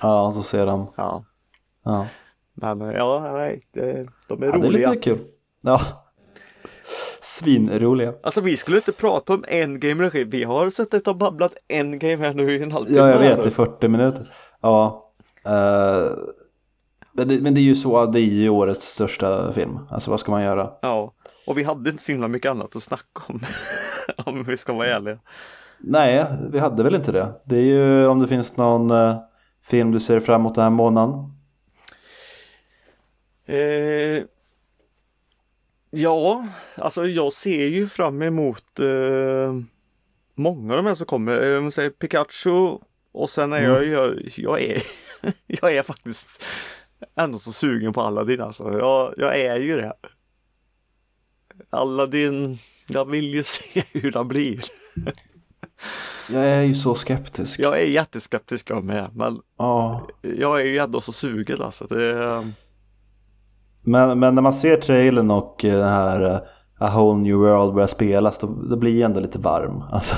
Ja, så ser de. Ja. Ja, Men ja, nej, de är ja det är roliga. lite kul. Ja. Svinroliga. Alltså vi skulle inte prata om Endgame regi. Vi har suttit och babblat Endgame här nu i en halvtimme. Ja, jag vet, i 40 minuter. Ja. eh, men, det, men det är ju så, det är ju årets största film. Alltså vad ska man göra? Ja, och vi hade inte så himla mycket annat att snacka om. [LAUGHS] om vi ska vara ärliga. Nej, vi hade väl inte det. Det är ju om det finns någon eh, film du ser fram emot den här månaden. Eh, ja, alltså jag ser ju fram emot eh, många av de här som kommer. Eh, Om säger Pikachu och sen är jag, jag, jag är [LAUGHS] jag är faktiskt ändå så sugen på Aladdin alltså. Jag, jag är ju det. Aladdin, jag vill ju [LAUGHS] se hur den blir. Jag är ju så skeptisk. Jag är jätteskeptisk jag med, men Ja. jag är ju ändå så sugen alltså. Det, Men, men när man ser trailern och eh, den här eh, A Whole New World börjar spelas då, då blir jag ändå lite varm. [LAUGHS] Alltså,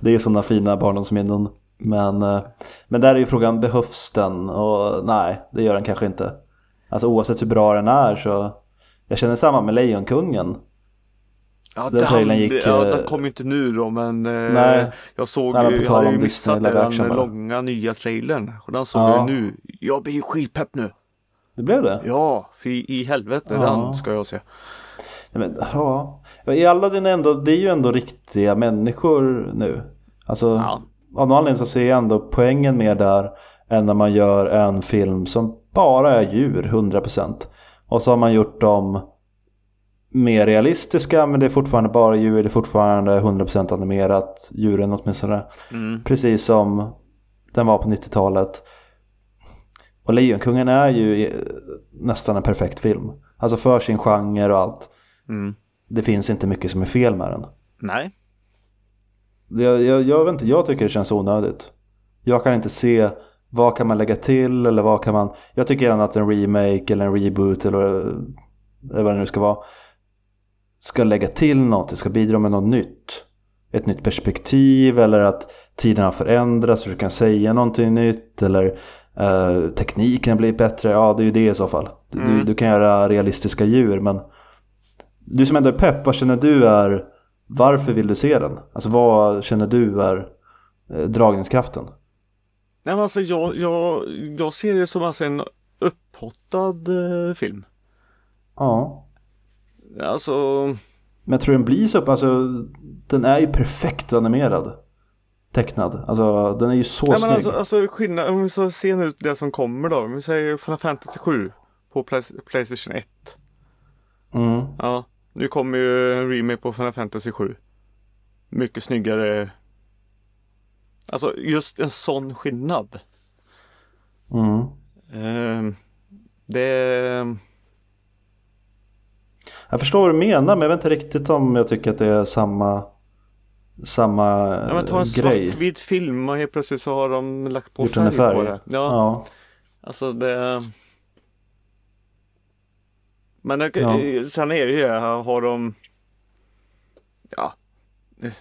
det är sådana fina barndomsminnen. Men, eh, men där är ju frågan, behövs den? Och nej, det gör den kanske inte. Alltså oavsett hur bra den är så Jag känner samma med Lejonkungen. ja, Den det, trailern gick, ja, den kom ju inte nu då men Nej. jag såg Nej, men jag hade ju missat den långa nya trailern. Och den såg Ja. jag nu. Jag blir ju skitpepp nu. Det blev det? Ja, för i, helvete Ja. den ska jag se. Men, ja. I Aladdin är ändå, det är ju ändå riktiga människor nu. Alltså Ja. av någon anledning så ser jag ändå poängen med där än när man gör en film som bara är djur 100%. Och så har man gjort dem mer realistiska men det är fortfarande bara djur, det är fortfarande 100% animerat, djuren åtminstone. Mm. Precis som den var på 90-talet. Och Lejonkungen är ju eh, nästan en perfekt film. Alltså för sin genre och allt. Mm. Det finns inte mycket som är fel med den. Nej. Jag, jag, jag vet inte, jag tycker det känns onödigt. Jag kan inte se vad kan man lägga till eller vad kan man... Jag tycker gärna att en remake eller en reboot eller, eller vad det nu ska vara ska lägga till något, ska bidra med något nytt. Ett nytt perspektiv eller att tiden har förändrats så du kan säga någonting nytt eller eh, tekniken blivit bättre. Ja, det är ju det i så fall. Du, Mm. du kan göra realistiska djur men du som ändå är pepp, vad känner du är varför vill du se den? Alltså vad känner du är eh, dragningskraften? Nej men alltså jag, jag, jag ser det som alltså en upphottad eh, film. Ja, Alltså, men jag tror den blir så alltså den är ju perfekt animerad. Tecknad, alltså den är ju så nej snygg. men alltså, alltså skillnad, om vi så ser nu det som kommer då. Om vi säger Final Fantasy 7 på Play- Playstation 1. Mm. Ja, nu kommer ju en remake på Final Fantasy 7. Mycket snyggare. Alltså just en sån skillnad. Mm. Eh, det, Jag förstår vad du menar men jag vet inte riktigt om jag tycker att det är samma samma ja, men ta en eh, grej. svartvit film och helt plötsligt så har de lagt på Gjort i färg, på färg. det. Ja, Ja. alltså det. Men det, Ja. sen är det ju, har de Ja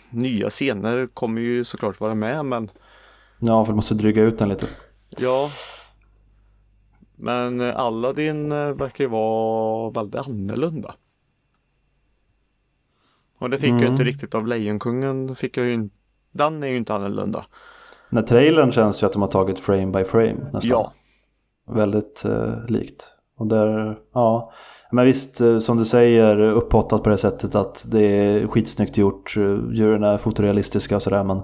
Nya scener kommer ju såklart vara med men ja, för du måste dryga ut den lite. Ja. Men Aladdin eh, verkar ju vara väldigt annorlunda. Och det fick jag Mm. inte riktigt av Lejonkungen. Fick jag inte. Den är ju inte annorlunda. När trailern känns ju att de har tagit frame by frame nästan. Ja. Väldigt eh, likt. Och där, ja. Men visst, eh, som du säger, upphottat på det sättet att det är skitsnyggt gjort. Djuren är fotorealistiska och sådär men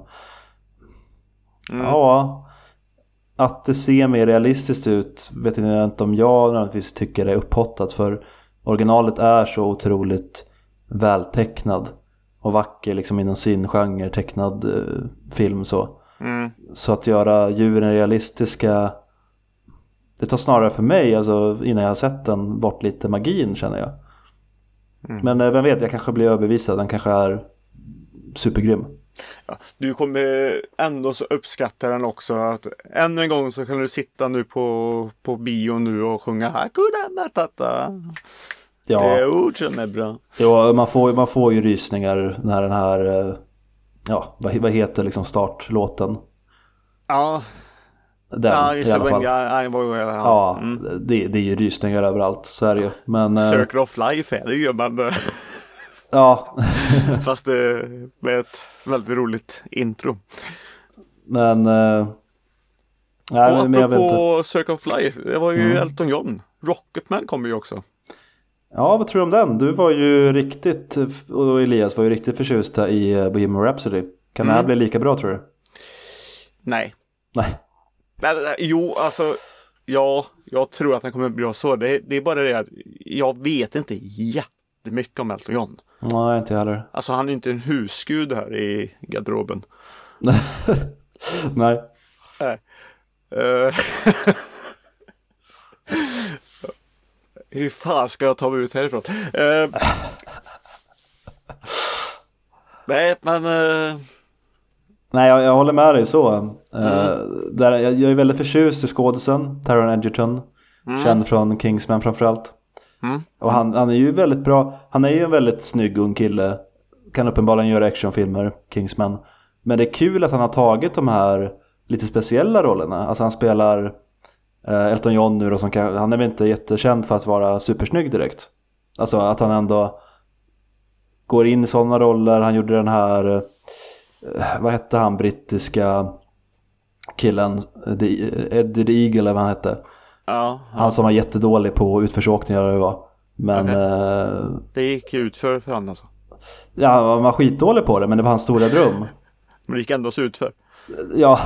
Mm. ja. Att det ser mer realistiskt ut vet jag inte om jag nödvändigtvis tycker är upphottat för originalet är så otroligt vältecknad och vacker liksom inom sin genre tecknad eh, film så. Mm. Så att göra djuren realistiska Det tar snarare för mig, alltså innan jag har sett den, bort lite magin känner jag. Mm. Men eh, vem vet, jag kanske blir överbevisad. Den kanske är supergrym. Ja, du kommer ändå så uppskatta den också. Att ännu en gång så kan du sitta nu på, på bio nu och sjunga Hakuna Matata. Det är Ja, ord som är bra. ja man, får, man får ju rysningar när den här, eh, ja vad, vad heter liksom startlåten? Ja, Den ja i det. alla fall. Ja. Ja, Mm. det, det är ju rysningar överallt, så är det ju. Men, eh, Circle of Life är det ju men eh, [LAUGHS] ja, [LAUGHS] fast det med ett väldigt roligt intro. men, eh, nej, och men jag vet inte. apropå Circle of Life, det var ju Mm. Elton John. Rocketman kommer ju också. Ja, vad tror du om den? Du var ju riktigt, och Elias var ju riktigt förtjusta i eh, Bohemian Rhapsody. Kan det här Mm. bli lika bra tror du? Nej. Nej. Nej, nej, nej. Jo, alltså. Ja, jag tror att den kommer bli bra så. Det, det är bara det att jag vet inte jättemycket om Elton John. Nej, inte jag heller. Alltså han är inte en husgud här i garderoben. [LAUGHS] Nej. Eh, [LAUGHS] Hur fan ska jag ta mig ut härifrån? Eh, Nej, men eh, Nej, jag, jag håller med dig så. Uh, där, jag, jag är väldigt förtjust i skådisen, Taron Egerton. Mm. Känd från Kingsman framförallt. Mm. Och han, han är ju väldigt bra. Han är ju en väldigt snygg ung kille. Kan uppenbarligen göra actionfilmer, Kingsman. Men det är kul att han har tagit de här lite speciella rollerna. Alltså han spelar eh, Elton John nu då som kan, han är väl inte jättekänd för att vara supersnygg direkt. Alltså att han ändå går in i sådana roller. Han gjorde den här, eh, vad hette han, brittiska killen, The, Eddie the Eagle eller vad han hette. Ja, Han som var jättedålig på utförsåkningar eller vad. Men Okej. eh, det gick ut för, honom alltså. ja, han var skitdålig på det men det var hans stora dröm. [LAUGHS] Men det gick ändå så ut för. Ja,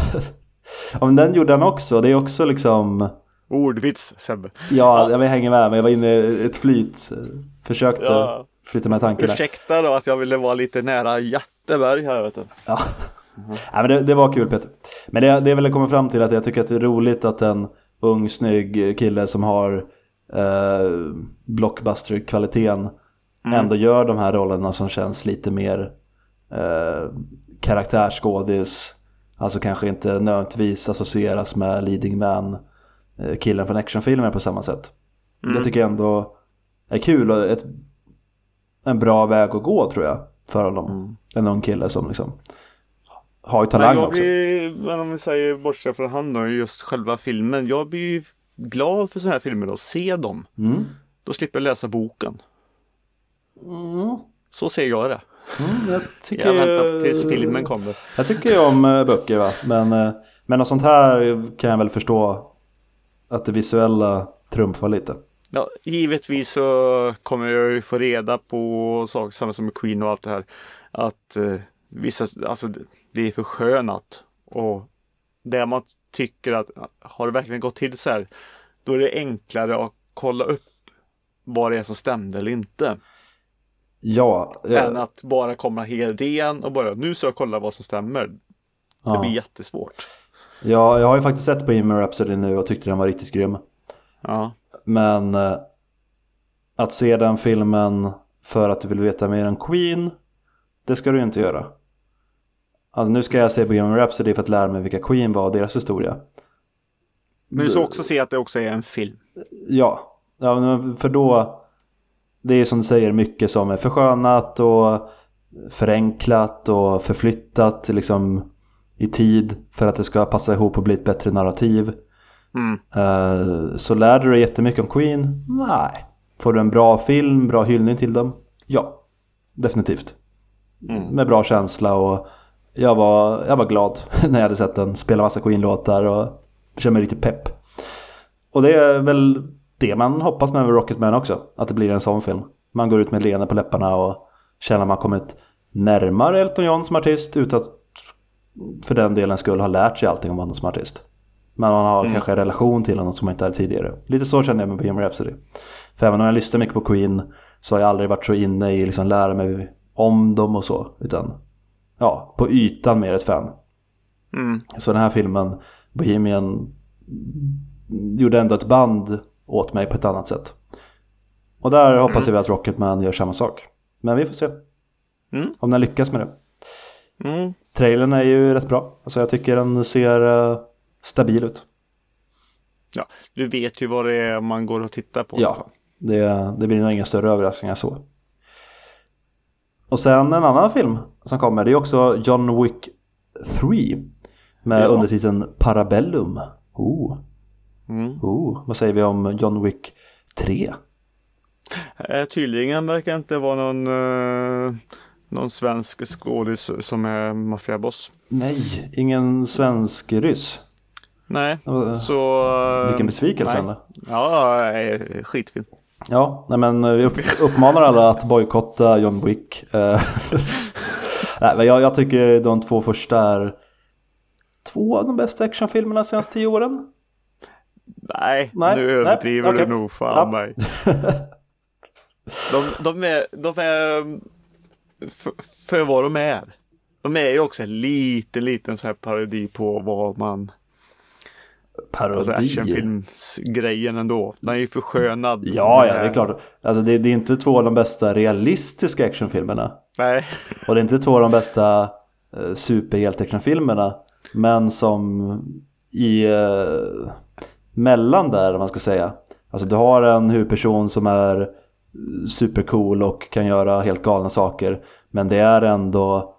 ja men den gjorde han också. Det är också liksom, Ordvits Sebbe. ja, jag hänger med men jag var inne i ett flyt. Försökte Ja. flytta med tankarna. Ursäkta då att jag ville vara lite nära Jätteberg här vet du. Ja. ja men det, det var kul Peter. Men det, det jag komma fram till att jag tycker att det är roligt att en ung snygg kille som har eh, blockbuster-kvaliteten ändå gör de här rollerna som känns lite mer eh, karaktärsskådis. Alltså kanske inte nödvändigtvis associeras med leading man eh, killen från actionfilmer på samma sätt. Det tycker jag ändå är kul och ett, en bra väg att gå tror jag för honom. En ung kille som liksom har ju talang Men jag också. blir, men om vi säger bortsett från han då, just själva filmen. Jag blir ju glad för sådana här filmer då, se dem. Mm. Då slipper jag läsa boken. Mm. Så ser jag det. Mm, jag tycker Jag väntar tills filmen kommer. Jag tycker ju om eh, böcker va, men, eh, men något sånt här kan jag väl förstå att det visuella trumfar lite. Ja, givetvis så kommer jag ju få reda på saker, samma som med Queen och allt det här. Att eh, vissa, alltså det är förskönat. Och det man tycker att har det verkligen gått till så här. Då är det enklare att kolla upp vad det är som stämde eller inte. Ja, Än jag, att bara komma helt ren och bara nu ska jag kolla vad som stämmer. Det ja. blir jättesvårt. ja, jag har ju faktiskt sett Bohemian Rhapsody nu och tyckte den var riktigt grym. Ja. Men eh, att se den filmen för att du vill veta mer om Queen, det ska du inte göra. Alltså nu ska jag se Bohemian Rhapsody för att lära mig vilka Queen var och deras historia. Men du ska också se att det också är en film. Ja, ja för då Det är som du säger mycket som är förskönat och förenklat och förflyttat liksom i tid för att det ska passa ihop och bli ett bättre narrativ. Mm. Eh, Så lär du dig jättemycket om Queen? Nej. Får du en bra film, bra hyllning till dem? Ja, definitivt. Mm. Med bra känsla och jag var, jag var glad [LAUGHS] när jag hade sett den. Spela massa Queen-låtar och kände mig riktigt pepp. Och det är väl det man hoppas med Rocketman också. Att det blir en sån film. Man går ut med leende på läpparna och känner att man kommit närmare Elton John som artist utan att för den delen skulle ha lärt sig allting om honom som artist. Men man har kanske en relation till honom som man inte hade tidigare. Lite så kände jag med Bohemian Rhapsody. För även om jag lyssnar mycket på Queen så har jag aldrig varit så inne i liksom lära mig om dem och så. Utan ja, på ytan mer ett fan. Mm. Så den här filmen, Bohemian, gjorde ändå ett band åt mig på ett annat sätt. Och där hoppas jag att Rocketman gör samma sak. Men vi får se. Mm. Om den lyckas med det. Mm. Trailern är ju rätt bra. Alltså jag tycker den ser eh, stabil ut. Ja, du vet ju vad det är man går och tittar på. Ja, det, det blir nog inga större överraskningar så. Och sen en annan film som kommer, det är också John Wick 3. Med Ja. undertiteln Parabellum. Oh, Mm. oh, vad säger vi om John Wick 3? Eh, tydligen verkar inte vara någon, eh, någon svensk skådis som är maffiaboss. Nej, ingen svensk ryss. Nej, var- så... eh, Vilken besvikelse nej. ändå. Ja, eh, skitfilm. Ja, nej men vi upp, uppmanar alla att bojkotta John Wick. Eh, [LAUGHS] nej, men jag, jag tycker de två första är två av de bästa actionfilmerna de senaste tio åren. Nej, Nej, nu nej, överdriver okej. du nog fan Ja. mig. [LAUGHS] De, de är, de är för, för vad de är. De är ju också en liten, liten så här parodi på vad man, alltså Parodi. actionfilmsgrejen ändå. Den är ju förskönad. Ja, ja, det är klart. Alltså det, det är inte två av de bästa realistiska actionfilmerna. Nej, Och det är inte två av de bästa eh, superhjälteactionfilmerna. Men som i eh, mellan där om man ska säga. Alltså du har en huvudperson som är supercool och kan göra helt galna saker. Men det är ändå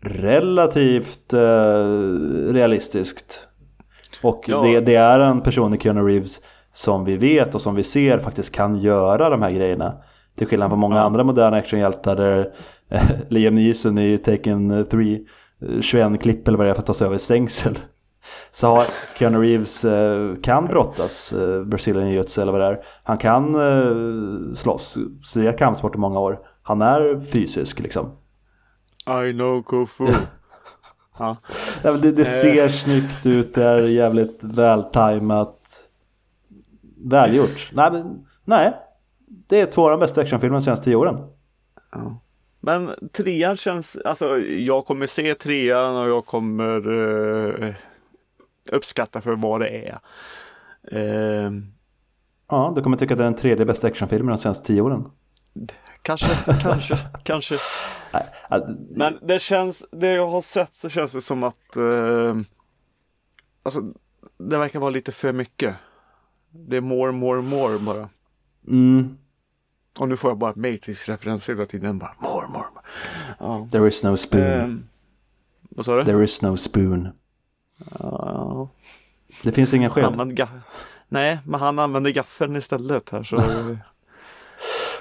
relativt eh, realistiskt. Och Ja. det, det är en person i Keanu Reeves som vi vet och som vi ser faktiskt kan göra de här grejerna. Till skillnad från många Ja. andra moderna actionhjältar där eh, Liam Neeson i Taken 3 eh, 21 klipp eller vad det är för att ta sig över ett stängsel. Så har Keanu Reeves eh, kan brottas, eh, Brazilian jiu-jitsu eller vad det är. Han kan eh, slåss, är kampsport i många år. Han är fysisk liksom. I know Kung Fu. ja. Det, det ser snyggt ut, det är jävligt vältajmat. Välgjort. Nej, men, nej. Det är två av de bästa actionfilmerna de senaste tio åren. Ja. Men trean känns, alltså jag kommer se trean och jag kommer eh, uppskatta för vad det är. Eh, Ja, du kommer tycka att det är den tredje bästa actionfilmen de senaste tio åren. kanske, [LAUGHS] kanske, kanske. Att- Men det känns, det jag har sett så känns det som att eh, Alltså det verkar vara lite för mycket. Det är more, more, more bara. mm, Och nu får jag bara Matrix-referenser hela tiden. Bara more, more. more. Ja. there is no spoon. Eh, vad sa du? There is no spoon. Ja, Det finns ingen sked. använd Nej, men han använder gaffeln istället här så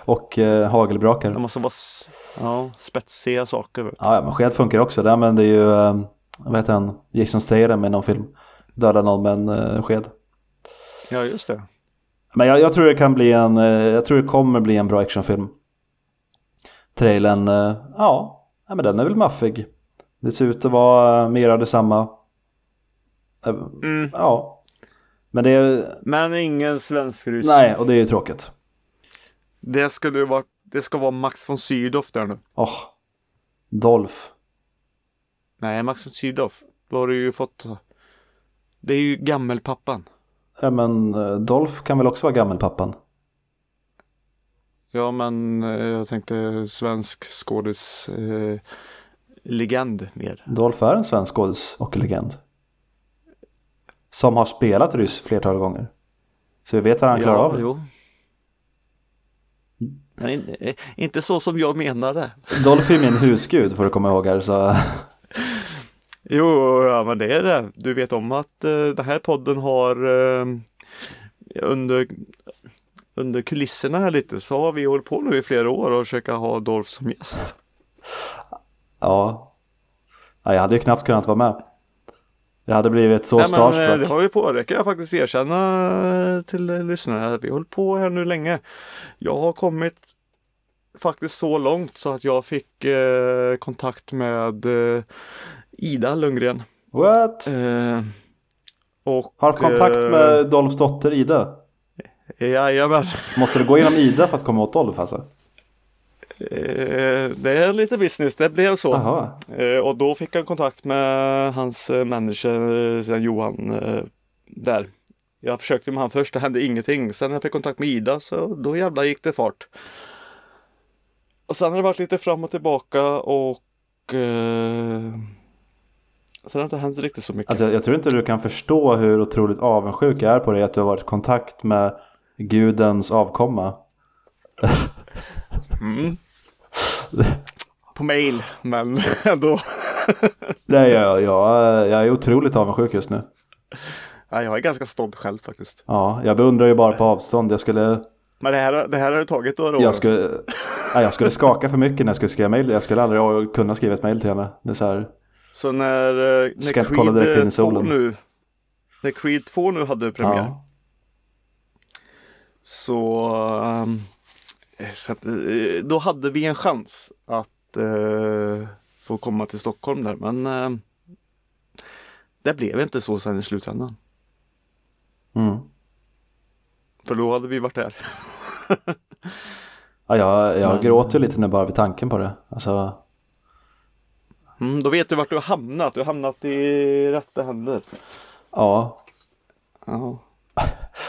Och eh, hagelbrakar. det måste vara ja, spetsiga saker. vet. Ja, ja, men sked funkar också. Det använder ju, eh, vad heter han, Jason Statham i någon film. Döda någon med en eh, sked. Ja, just det. Men jag, jag tror det kan bli en, eh, jag tror det kommer bli en bra actionfilm. Trailern, eh, ja, ja, men den är väl maffig. Det ser ut att vara mer av detsamma. Eh, Mm. Ja, men det är, Men ingen svensk-ryss. nej, och det är ju tråkigt. Det skulle vara, det ska vara Max von Sydow där nu. Åh, Dolph. Nej, Max von Sydow. Då har du ju fått Det är ju gammelpappan. Ja, men eh, Dolph kan väl också vara gammelpappan? Ja, men eh, jag tänkte svensk skådis eh, legend mer. Dolph är en svensk skådis och legend. Som har spelat ryss flertal gånger. Så vi vet att han klarar av det. jo. Men in, inte så som jag menade. Dolph är min husgud får du komma ihåg här. Så... [LAUGHS] Jo, ja men det är det. Du vet om att eh, den här podden har eh, under, under kulisserna här lite så har vi hållit på nu i flera år och försöka ha Dolph som gäst. Ja. ja. Jag hade ju knappt kunnat vara med. Jag hade blivit så Nej, men, eh, starstruck. det har vi på, det kan jag faktiskt erkänna eh, till eh, lyssnarna. Vi har hållit på här nu länge. Jag har kommit faktiskt så långt så att jag fick eh, kontakt med eh, Ida Lundgren. What? Eh, och, Har kontakt eh, med Dolphs dotter Ida? Jajamän. Måste du gå igenom Ida för att komma åt Dolph alltså? Eh, det är lite business, det blev så. Jaha. Eh, och då fick jag kontakt med hans eh, manager, Johan, där. Jag försökte med han först, det hände ingenting. Sen när jag fick kontakt med Ida så då jävlar gick det fart. Och sen har det varit lite fram och tillbaka och eh, sen har det inte hänt riktigt så mycket. Alltså jag, jag tror inte du kan förstå hur otroligt avundsjuk jag är på dig att du har varit i kontakt med gudens avkomma. Mm. På mail, men [LAUGHS] ändå. Nej, jag, jag, jag är otroligt avundsjuk just nu. Ja, jag är ganska stolt själv faktiskt. Ja, jag beundrar ju bara på avstånd. Jag skulle, Men det här, det här har tagit några år. jag skulle, nej, jag skulle skaka för mycket när jag skulle skriva mail. Jag skulle aldrig kunna skriva ett mail till henne. Det är så här, Så när, eh, Ska när inte kolla direkt in i Creed 2 solen. nu När Creed 2 nu hade premiär ja. Så, ehm, så att, eh, då hade vi en chans att eh, få komma till Stockholm där men eh, det blev inte så sen i slutändan. Mm. För då hade vi varit där. [LAUGHS] Ja, jag jag Men- gråter lite nu bara vid tanken på det. Alltså, Mm, då vet du vart du har hamnat. Du har hamnat i rätta händer. ja. Ja.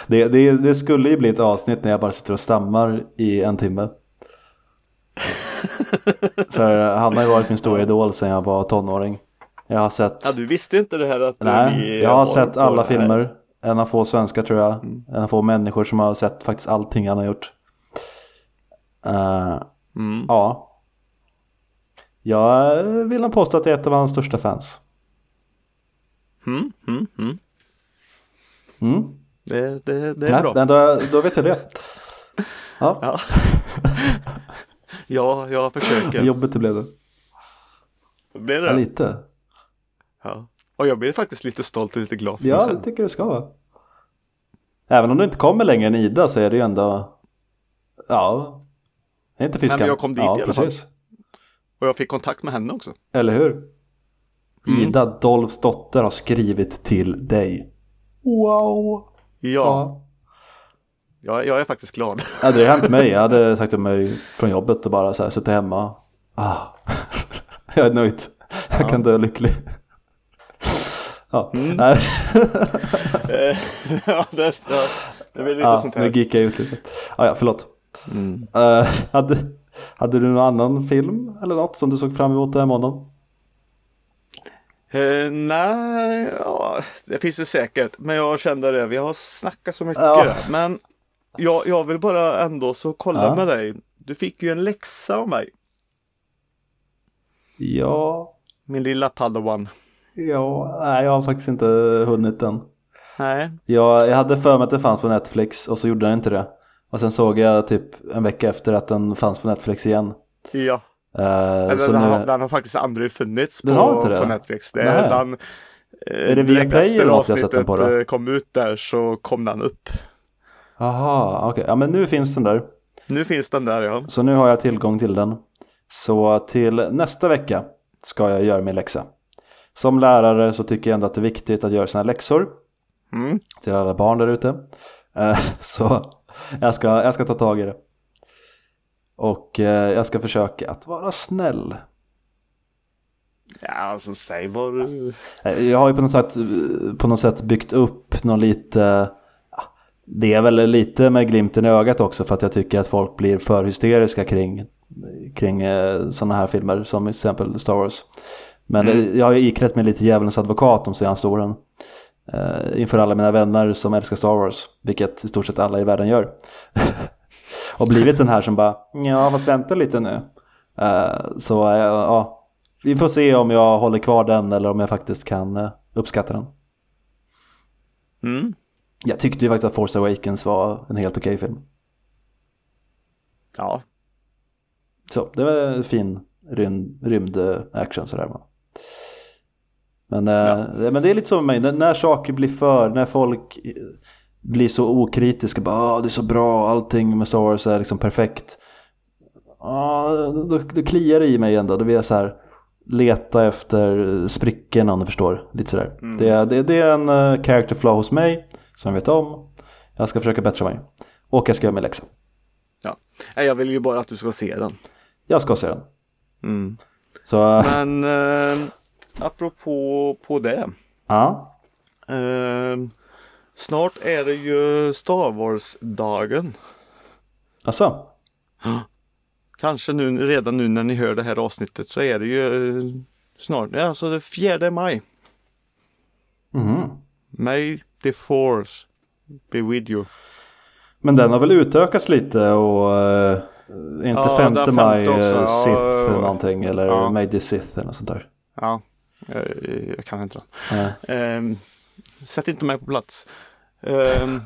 Det, det, det skulle ju bli ett avsnitt när jag bara sitter och stammar i en timme. [LAUGHS] För han har ju varit min stora idol sedan jag var tonåring. Jag har sett, Ja, du visste inte det här att nej, jag har sett alla filmer. En av få svenskar tror jag. Mm. En av få människor som har sett faktiskt allting han har gjort. Eh, Mm. ja. Jag vill nog påstå att jag är ett av hans största fans. Mm, mm, mm. Det, det, det är Nej, bra. men då, då vet jag det. Ja, [LAUGHS] Ja. ja, jag försöker. jobbigt det blev det. Blir Ja, det? lite. Ja. Och jag blir faktiskt lite stolt och lite glad för Ja, det tycker du ska vara. Även om du inte kommer längre än Ida så är det ju ändå, ja, är inte fiskan. men jag kom dit ja, i alla fall. precis. Och jag fick kontakt med henne också. Eller hur? Mm. Ida Dolphs dotter har skrivit till dig. Wow! Ja, Jag, jag är faktiskt glad. [LAUGHS] Ja, det har hänt mig. Jag hade sagt upp mig från jobbet och bara så här suttit hemma. Ah. [LAUGHS] jag är nöjd. Jag Ja. kan dö lycklig. Ja, Mm. nej. [LAUGHS] Ja, det, ja, det blir lite ja, sånt nu här. gick jag ut lite. Ah, ja, förlåt. Mm. Eh, hade, hade du någon annan film eller något som du såg fram emot den här månaden? Eh, nej, ja, det finns det säkert. Men jag kände det, vi har snackat så mycket. Ja. Men jag, jag vill bara ändå så kolla Ja. med dig. Du fick ju en läxa av mig. Ja, Min lilla padawan. ja, nej jag har faktiskt inte hunnit än. Nej, Jag, jag hade för mig att det fanns på Netflix och så gjorde den inte det. Och sen såg jag typ en vecka efter att den fanns på Netflix igen. ja. Eh, Eller, den, nu, har, den har faktiskt aldrig funnits på, Den på Netflix. Det den, Är det Viaplay efter eller något jag sett den avsnittet på då? eh, kom ut där så kom den upp. Aha, okej. Ja men nu finns den där. Nu finns den där ja. Så nu har jag tillgång till den. Så till nästa vecka ska jag göra min läxa. Som lärare så tycker jag ändå att det är viktigt att göra sina läxor. Mm. Till alla barn där ute. Eh, [LAUGHS] Så jag ska, jag ska ta tag i det. Och eh, jag ska försöka att vara snäll. Ja, alltså säg vad du... Eh, Jag har ju på något sätt, på något sätt byggt upp någon lite Det är väl lite med glimten i ögat också för att jag tycker att folk blir för hysteriska kring, kring sådana här filmer som till exempel Star Wars. Men Mm. jag har ju iklätt mig lite djävulens advokat de senaste åren. Eh, inför alla mina vänner som älskar Star Wars, vilket i stort sett alla i världen gör. [LAUGHS] och blivit den här som bara, ja fast vänta lite nu. Eh, så eh, ja, vi får se om jag håller kvar den eller om jag faktiskt kan eh, uppskatta den. Mm. Jag tyckte ju faktiskt att Force Awakens var en helt okej film. Ja, Så det var en fin rymd, rymd-action sådär. va. Men, eh, Ja. men det är lite så med mig, när, när saker blir för, när folk eh, blir så okritiska, bara ah, det är så bra, allting med Star Wars är liksom perfekt. Ja, då, då kliar det i mig ändå, då vill jag så här leta efter sprickorna om du förstår. Lite sådär. Mm. Det, är- det, det är en uh, character flaw hos mig som jag vet om. Jag ska försöka bättra mig. Och jag ska göra min läxa. Nej, jag vill ju bara att du ska se den. Jag ska se den. Mm. Så, äh, Men eh, apropå på det. ja. Eh, snart är det ju Star Wars-dagen. Alltså, Kanske nu, redan nu när ni hör det här avsnittet så är det ju eh, snart, alltså det fjärde maj. mhm. May the force be with you. Men den har väl utökats lite och eh, inte Ja, 5 den maj också. Sith Ja, eller någonting eller ja. May the Sith eller något sånt där. Ja, jag, jag kan inte den. Nej. Ehm, sätt inte mig på plats. Ehm,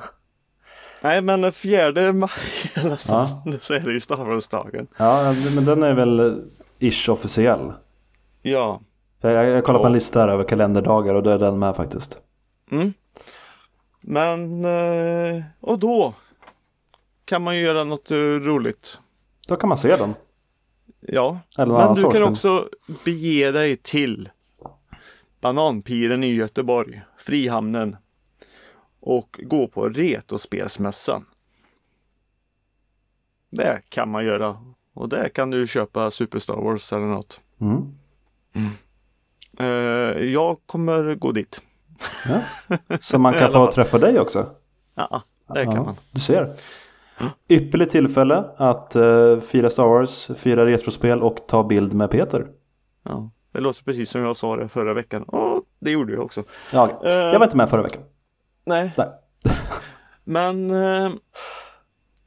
nej men fjärde maj alla fall [LAUGHS] så är det ju Star Wars-dagen. Ja, men den är väl ish officiell. Ja. Jag, jag, kollar på en Ja. lista här över kalenderdagar och då är den med faktiskt. Mm. Men, eh, och då kan man ju göra något eh, roligt. Då kan man se den. Ja, Eller men du kan också bege dig till Bananpiren i Göteborg, Frihamnen och gå på Retospelsmässan. Det kan man göra och där kan du köpa Super Star Wars eller något. Mm. Eh, jag kommer gå dit. Så man kan [LAUGHS] få träffa dig också. Ja, det kan ja, man. Du ser. Ypperligt tillfälle att uh, fira Star Wars, fira retrospel och ta bild med Peter. Ja, det låter precis som jag sa det förra veckan. Och det gjorde jag också. Ja, jag var inte med förra veckan. Nej. Nej. [LAUGHS] Men uh,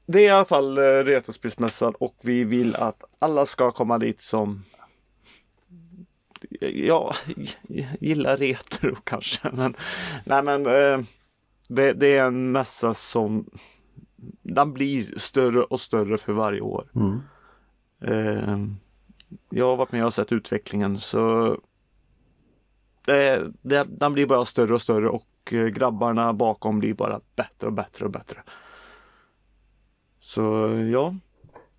det är i alla fall uh, Retrospelsmässan och vi vill att alla ska komma dit som ja, [LAUGHS] gillar retro kanske. Men, nej men uh, det, det, är en mässa som den blir större och större för varje år. Mm. Uh, jag har varit med och sett utvecklingen så det, det, den blir bara större och större och grabbarna bakom blir bara bättre och bättre och bättre. Så ja,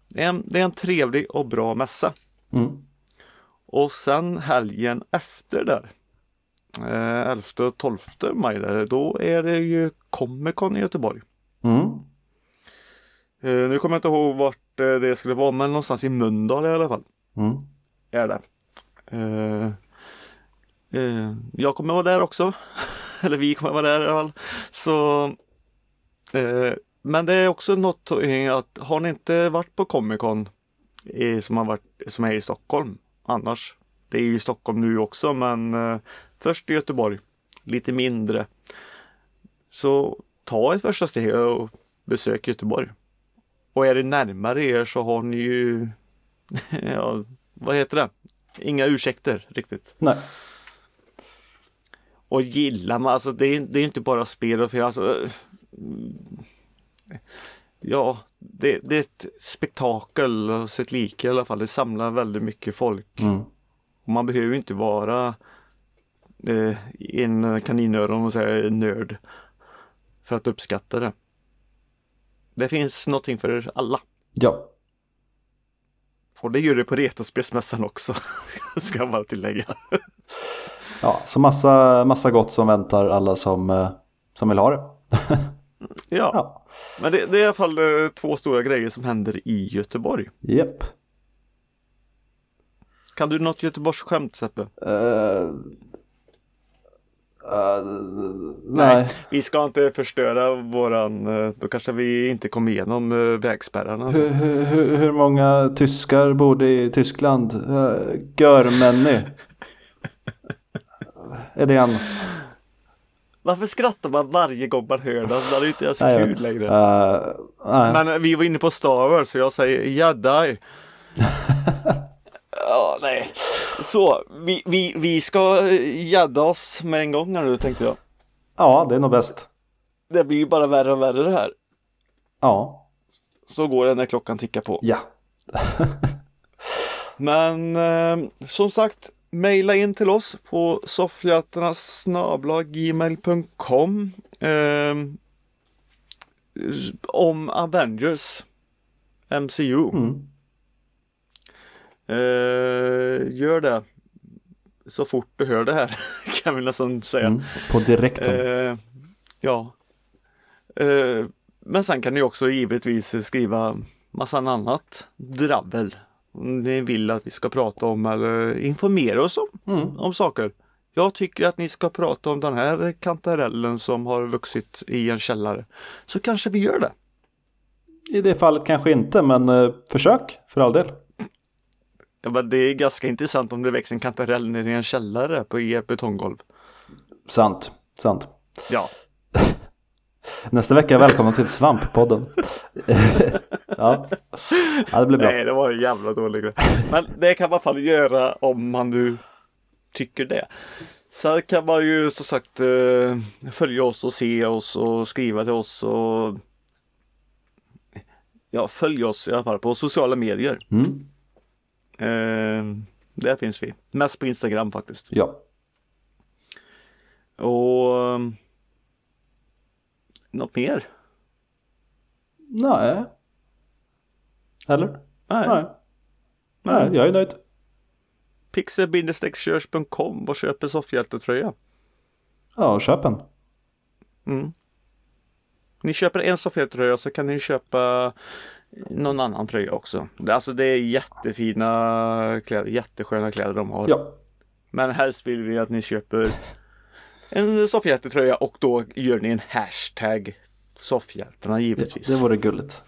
det är en, det är en trevlig och bra mässa. Mm. Och sen helgen efter där, eh, 11 och 12 maj, där, då är det ju Comic Con i Göteborg. Mm. Eh, nu kommer jag inte ihåg vart eh, det skulle vara, men någonstans i Mölndal i alla fall. Mm. Är det. Eh, eh, jag kommer vara där också. [LAUGHS] [LAUGHS] Eller vi kommer vara där i alla fall. Så eh, men det är också något eh, att har ni inte varit på Comic Con i, som, har varit, som är i Stockholm annars. Det är ju i Stockholm nu också men eh, först i Göteborg. Lite mindre. Så ta ett första steg och besök Göteborg. Och är det närmare er så har ni ju [LAUGHS] ja, vad heter det? Inga ursäkter riktigt. Nej. Och gillar man, alltså det är, det är inte bara spel och film. Alltså, ja, det, det, är ett spektakel och sitt like i alla fall. Det samlar väldigt mycket folk. Mm. Och man behöver inte vara eh, en kaninöron och säga nörd för att uppskatta det. Det finns någonting för alla. Ja. Och det gör det på Retrospelsmässan också, [LAUGHS] ska jag bara tillägga. Ja, så massa, massa gott som väntar alla som, eh, som vill ha det. [LAUGHS] ja. ja, men det, det, är i alla fall eh, två stora grejer som händer i Göteborg. Japp. Kan du något Göteborgsskämt Seppe? Uh, Uh, nej. nej. vi ska inte förstöra våran, då kanske vi inte kommer igenom vägspärrarna. Hur, hur, hur många tyskar bor i Tyskland? Görmänny. Är det en? Varför skrattar man varje gång man hör det? Det är inte ens kul längre. Uh, Men vi var inne på Star Wars så jag säger jedi. [LAUGHS] Ja, nej. Så, vi, vi, vi ska gädda oss med en gång här nu tänkte jag. Ja, det är nog bäst. Det blir ju bara värre och värre det här. Ja. Så går det när klockan tickar på. Ja. [LAUGHS] Men eh, som sagt, mejla in till oss på soffhjältarna.gmail.com eh, om Avengers MCU. Mm. Eh, gör det så fort du hör det här [LAUGHS] kan vi nästan säga. Mm, på direkten. Eh, ja. Eh, men sen kan ni också givetvis skriva massa annat drabbel. Om ni vill att vi ska prata om eller informera oss om, mm. om saker. Jag tycker att ni ska prata om den här kantarellen som har vuxit i en källare. Så kanske vi gör det. I det fallet kanske inte men eh, försök för all del. Ja, men det är ganska intressant om det växer en kantarell ner i en källare på ert betonggolv. Sant, sant. Ja. Nästa vecka välkommen till Svamppodden. [LAUGHS] ja. ja, det blir bra. Nej, det var en jävla dålig grej. Men det kan man i alla fall göra om man nu tycker det. Sen kan man ju som sagt eh, följa oss och se oss och skriva till oss och ja, följ oss i alla fall på sociala medier. Mm. Eh, där finns vi. Mest på Instagram faktiskt. Ja. Och något mer? Nej. Eller? Nej. Nej. Nej, jag är nöjd. Pixel-körs.com och köper soffhjältetröja. Ja, köp en. Mm. Ni köper en soffhjältetröja så kan ni köpa någon annan tröja också. Alltså det är jättefina kläder, jättesköna kläder de har. Ja. Men helst vill vi att ni köper en soffhjältetröja och då gör ni en hashtag soffhjältarna givetvis. Det, det vore gulligt.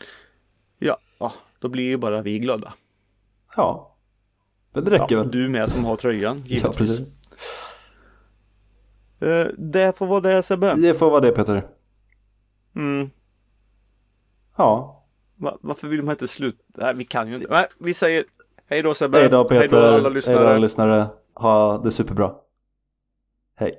Ja, ja, då blir ju bara vi glada. Ja. Men det räcker Ja, väl? du med som har tröjan givetvis. Ja, precis. Eh, det får vara det Sebbe. Det får vara det Peter. Mm. Ja. Va, varför vill man inte sluta? Nej, vi kan ju inte. Nej, vi säger hej då Sebbe. Hej då Peter. Hej då alla Hej då lyssnare. alla lyssnare. Ha det superbra. Hej.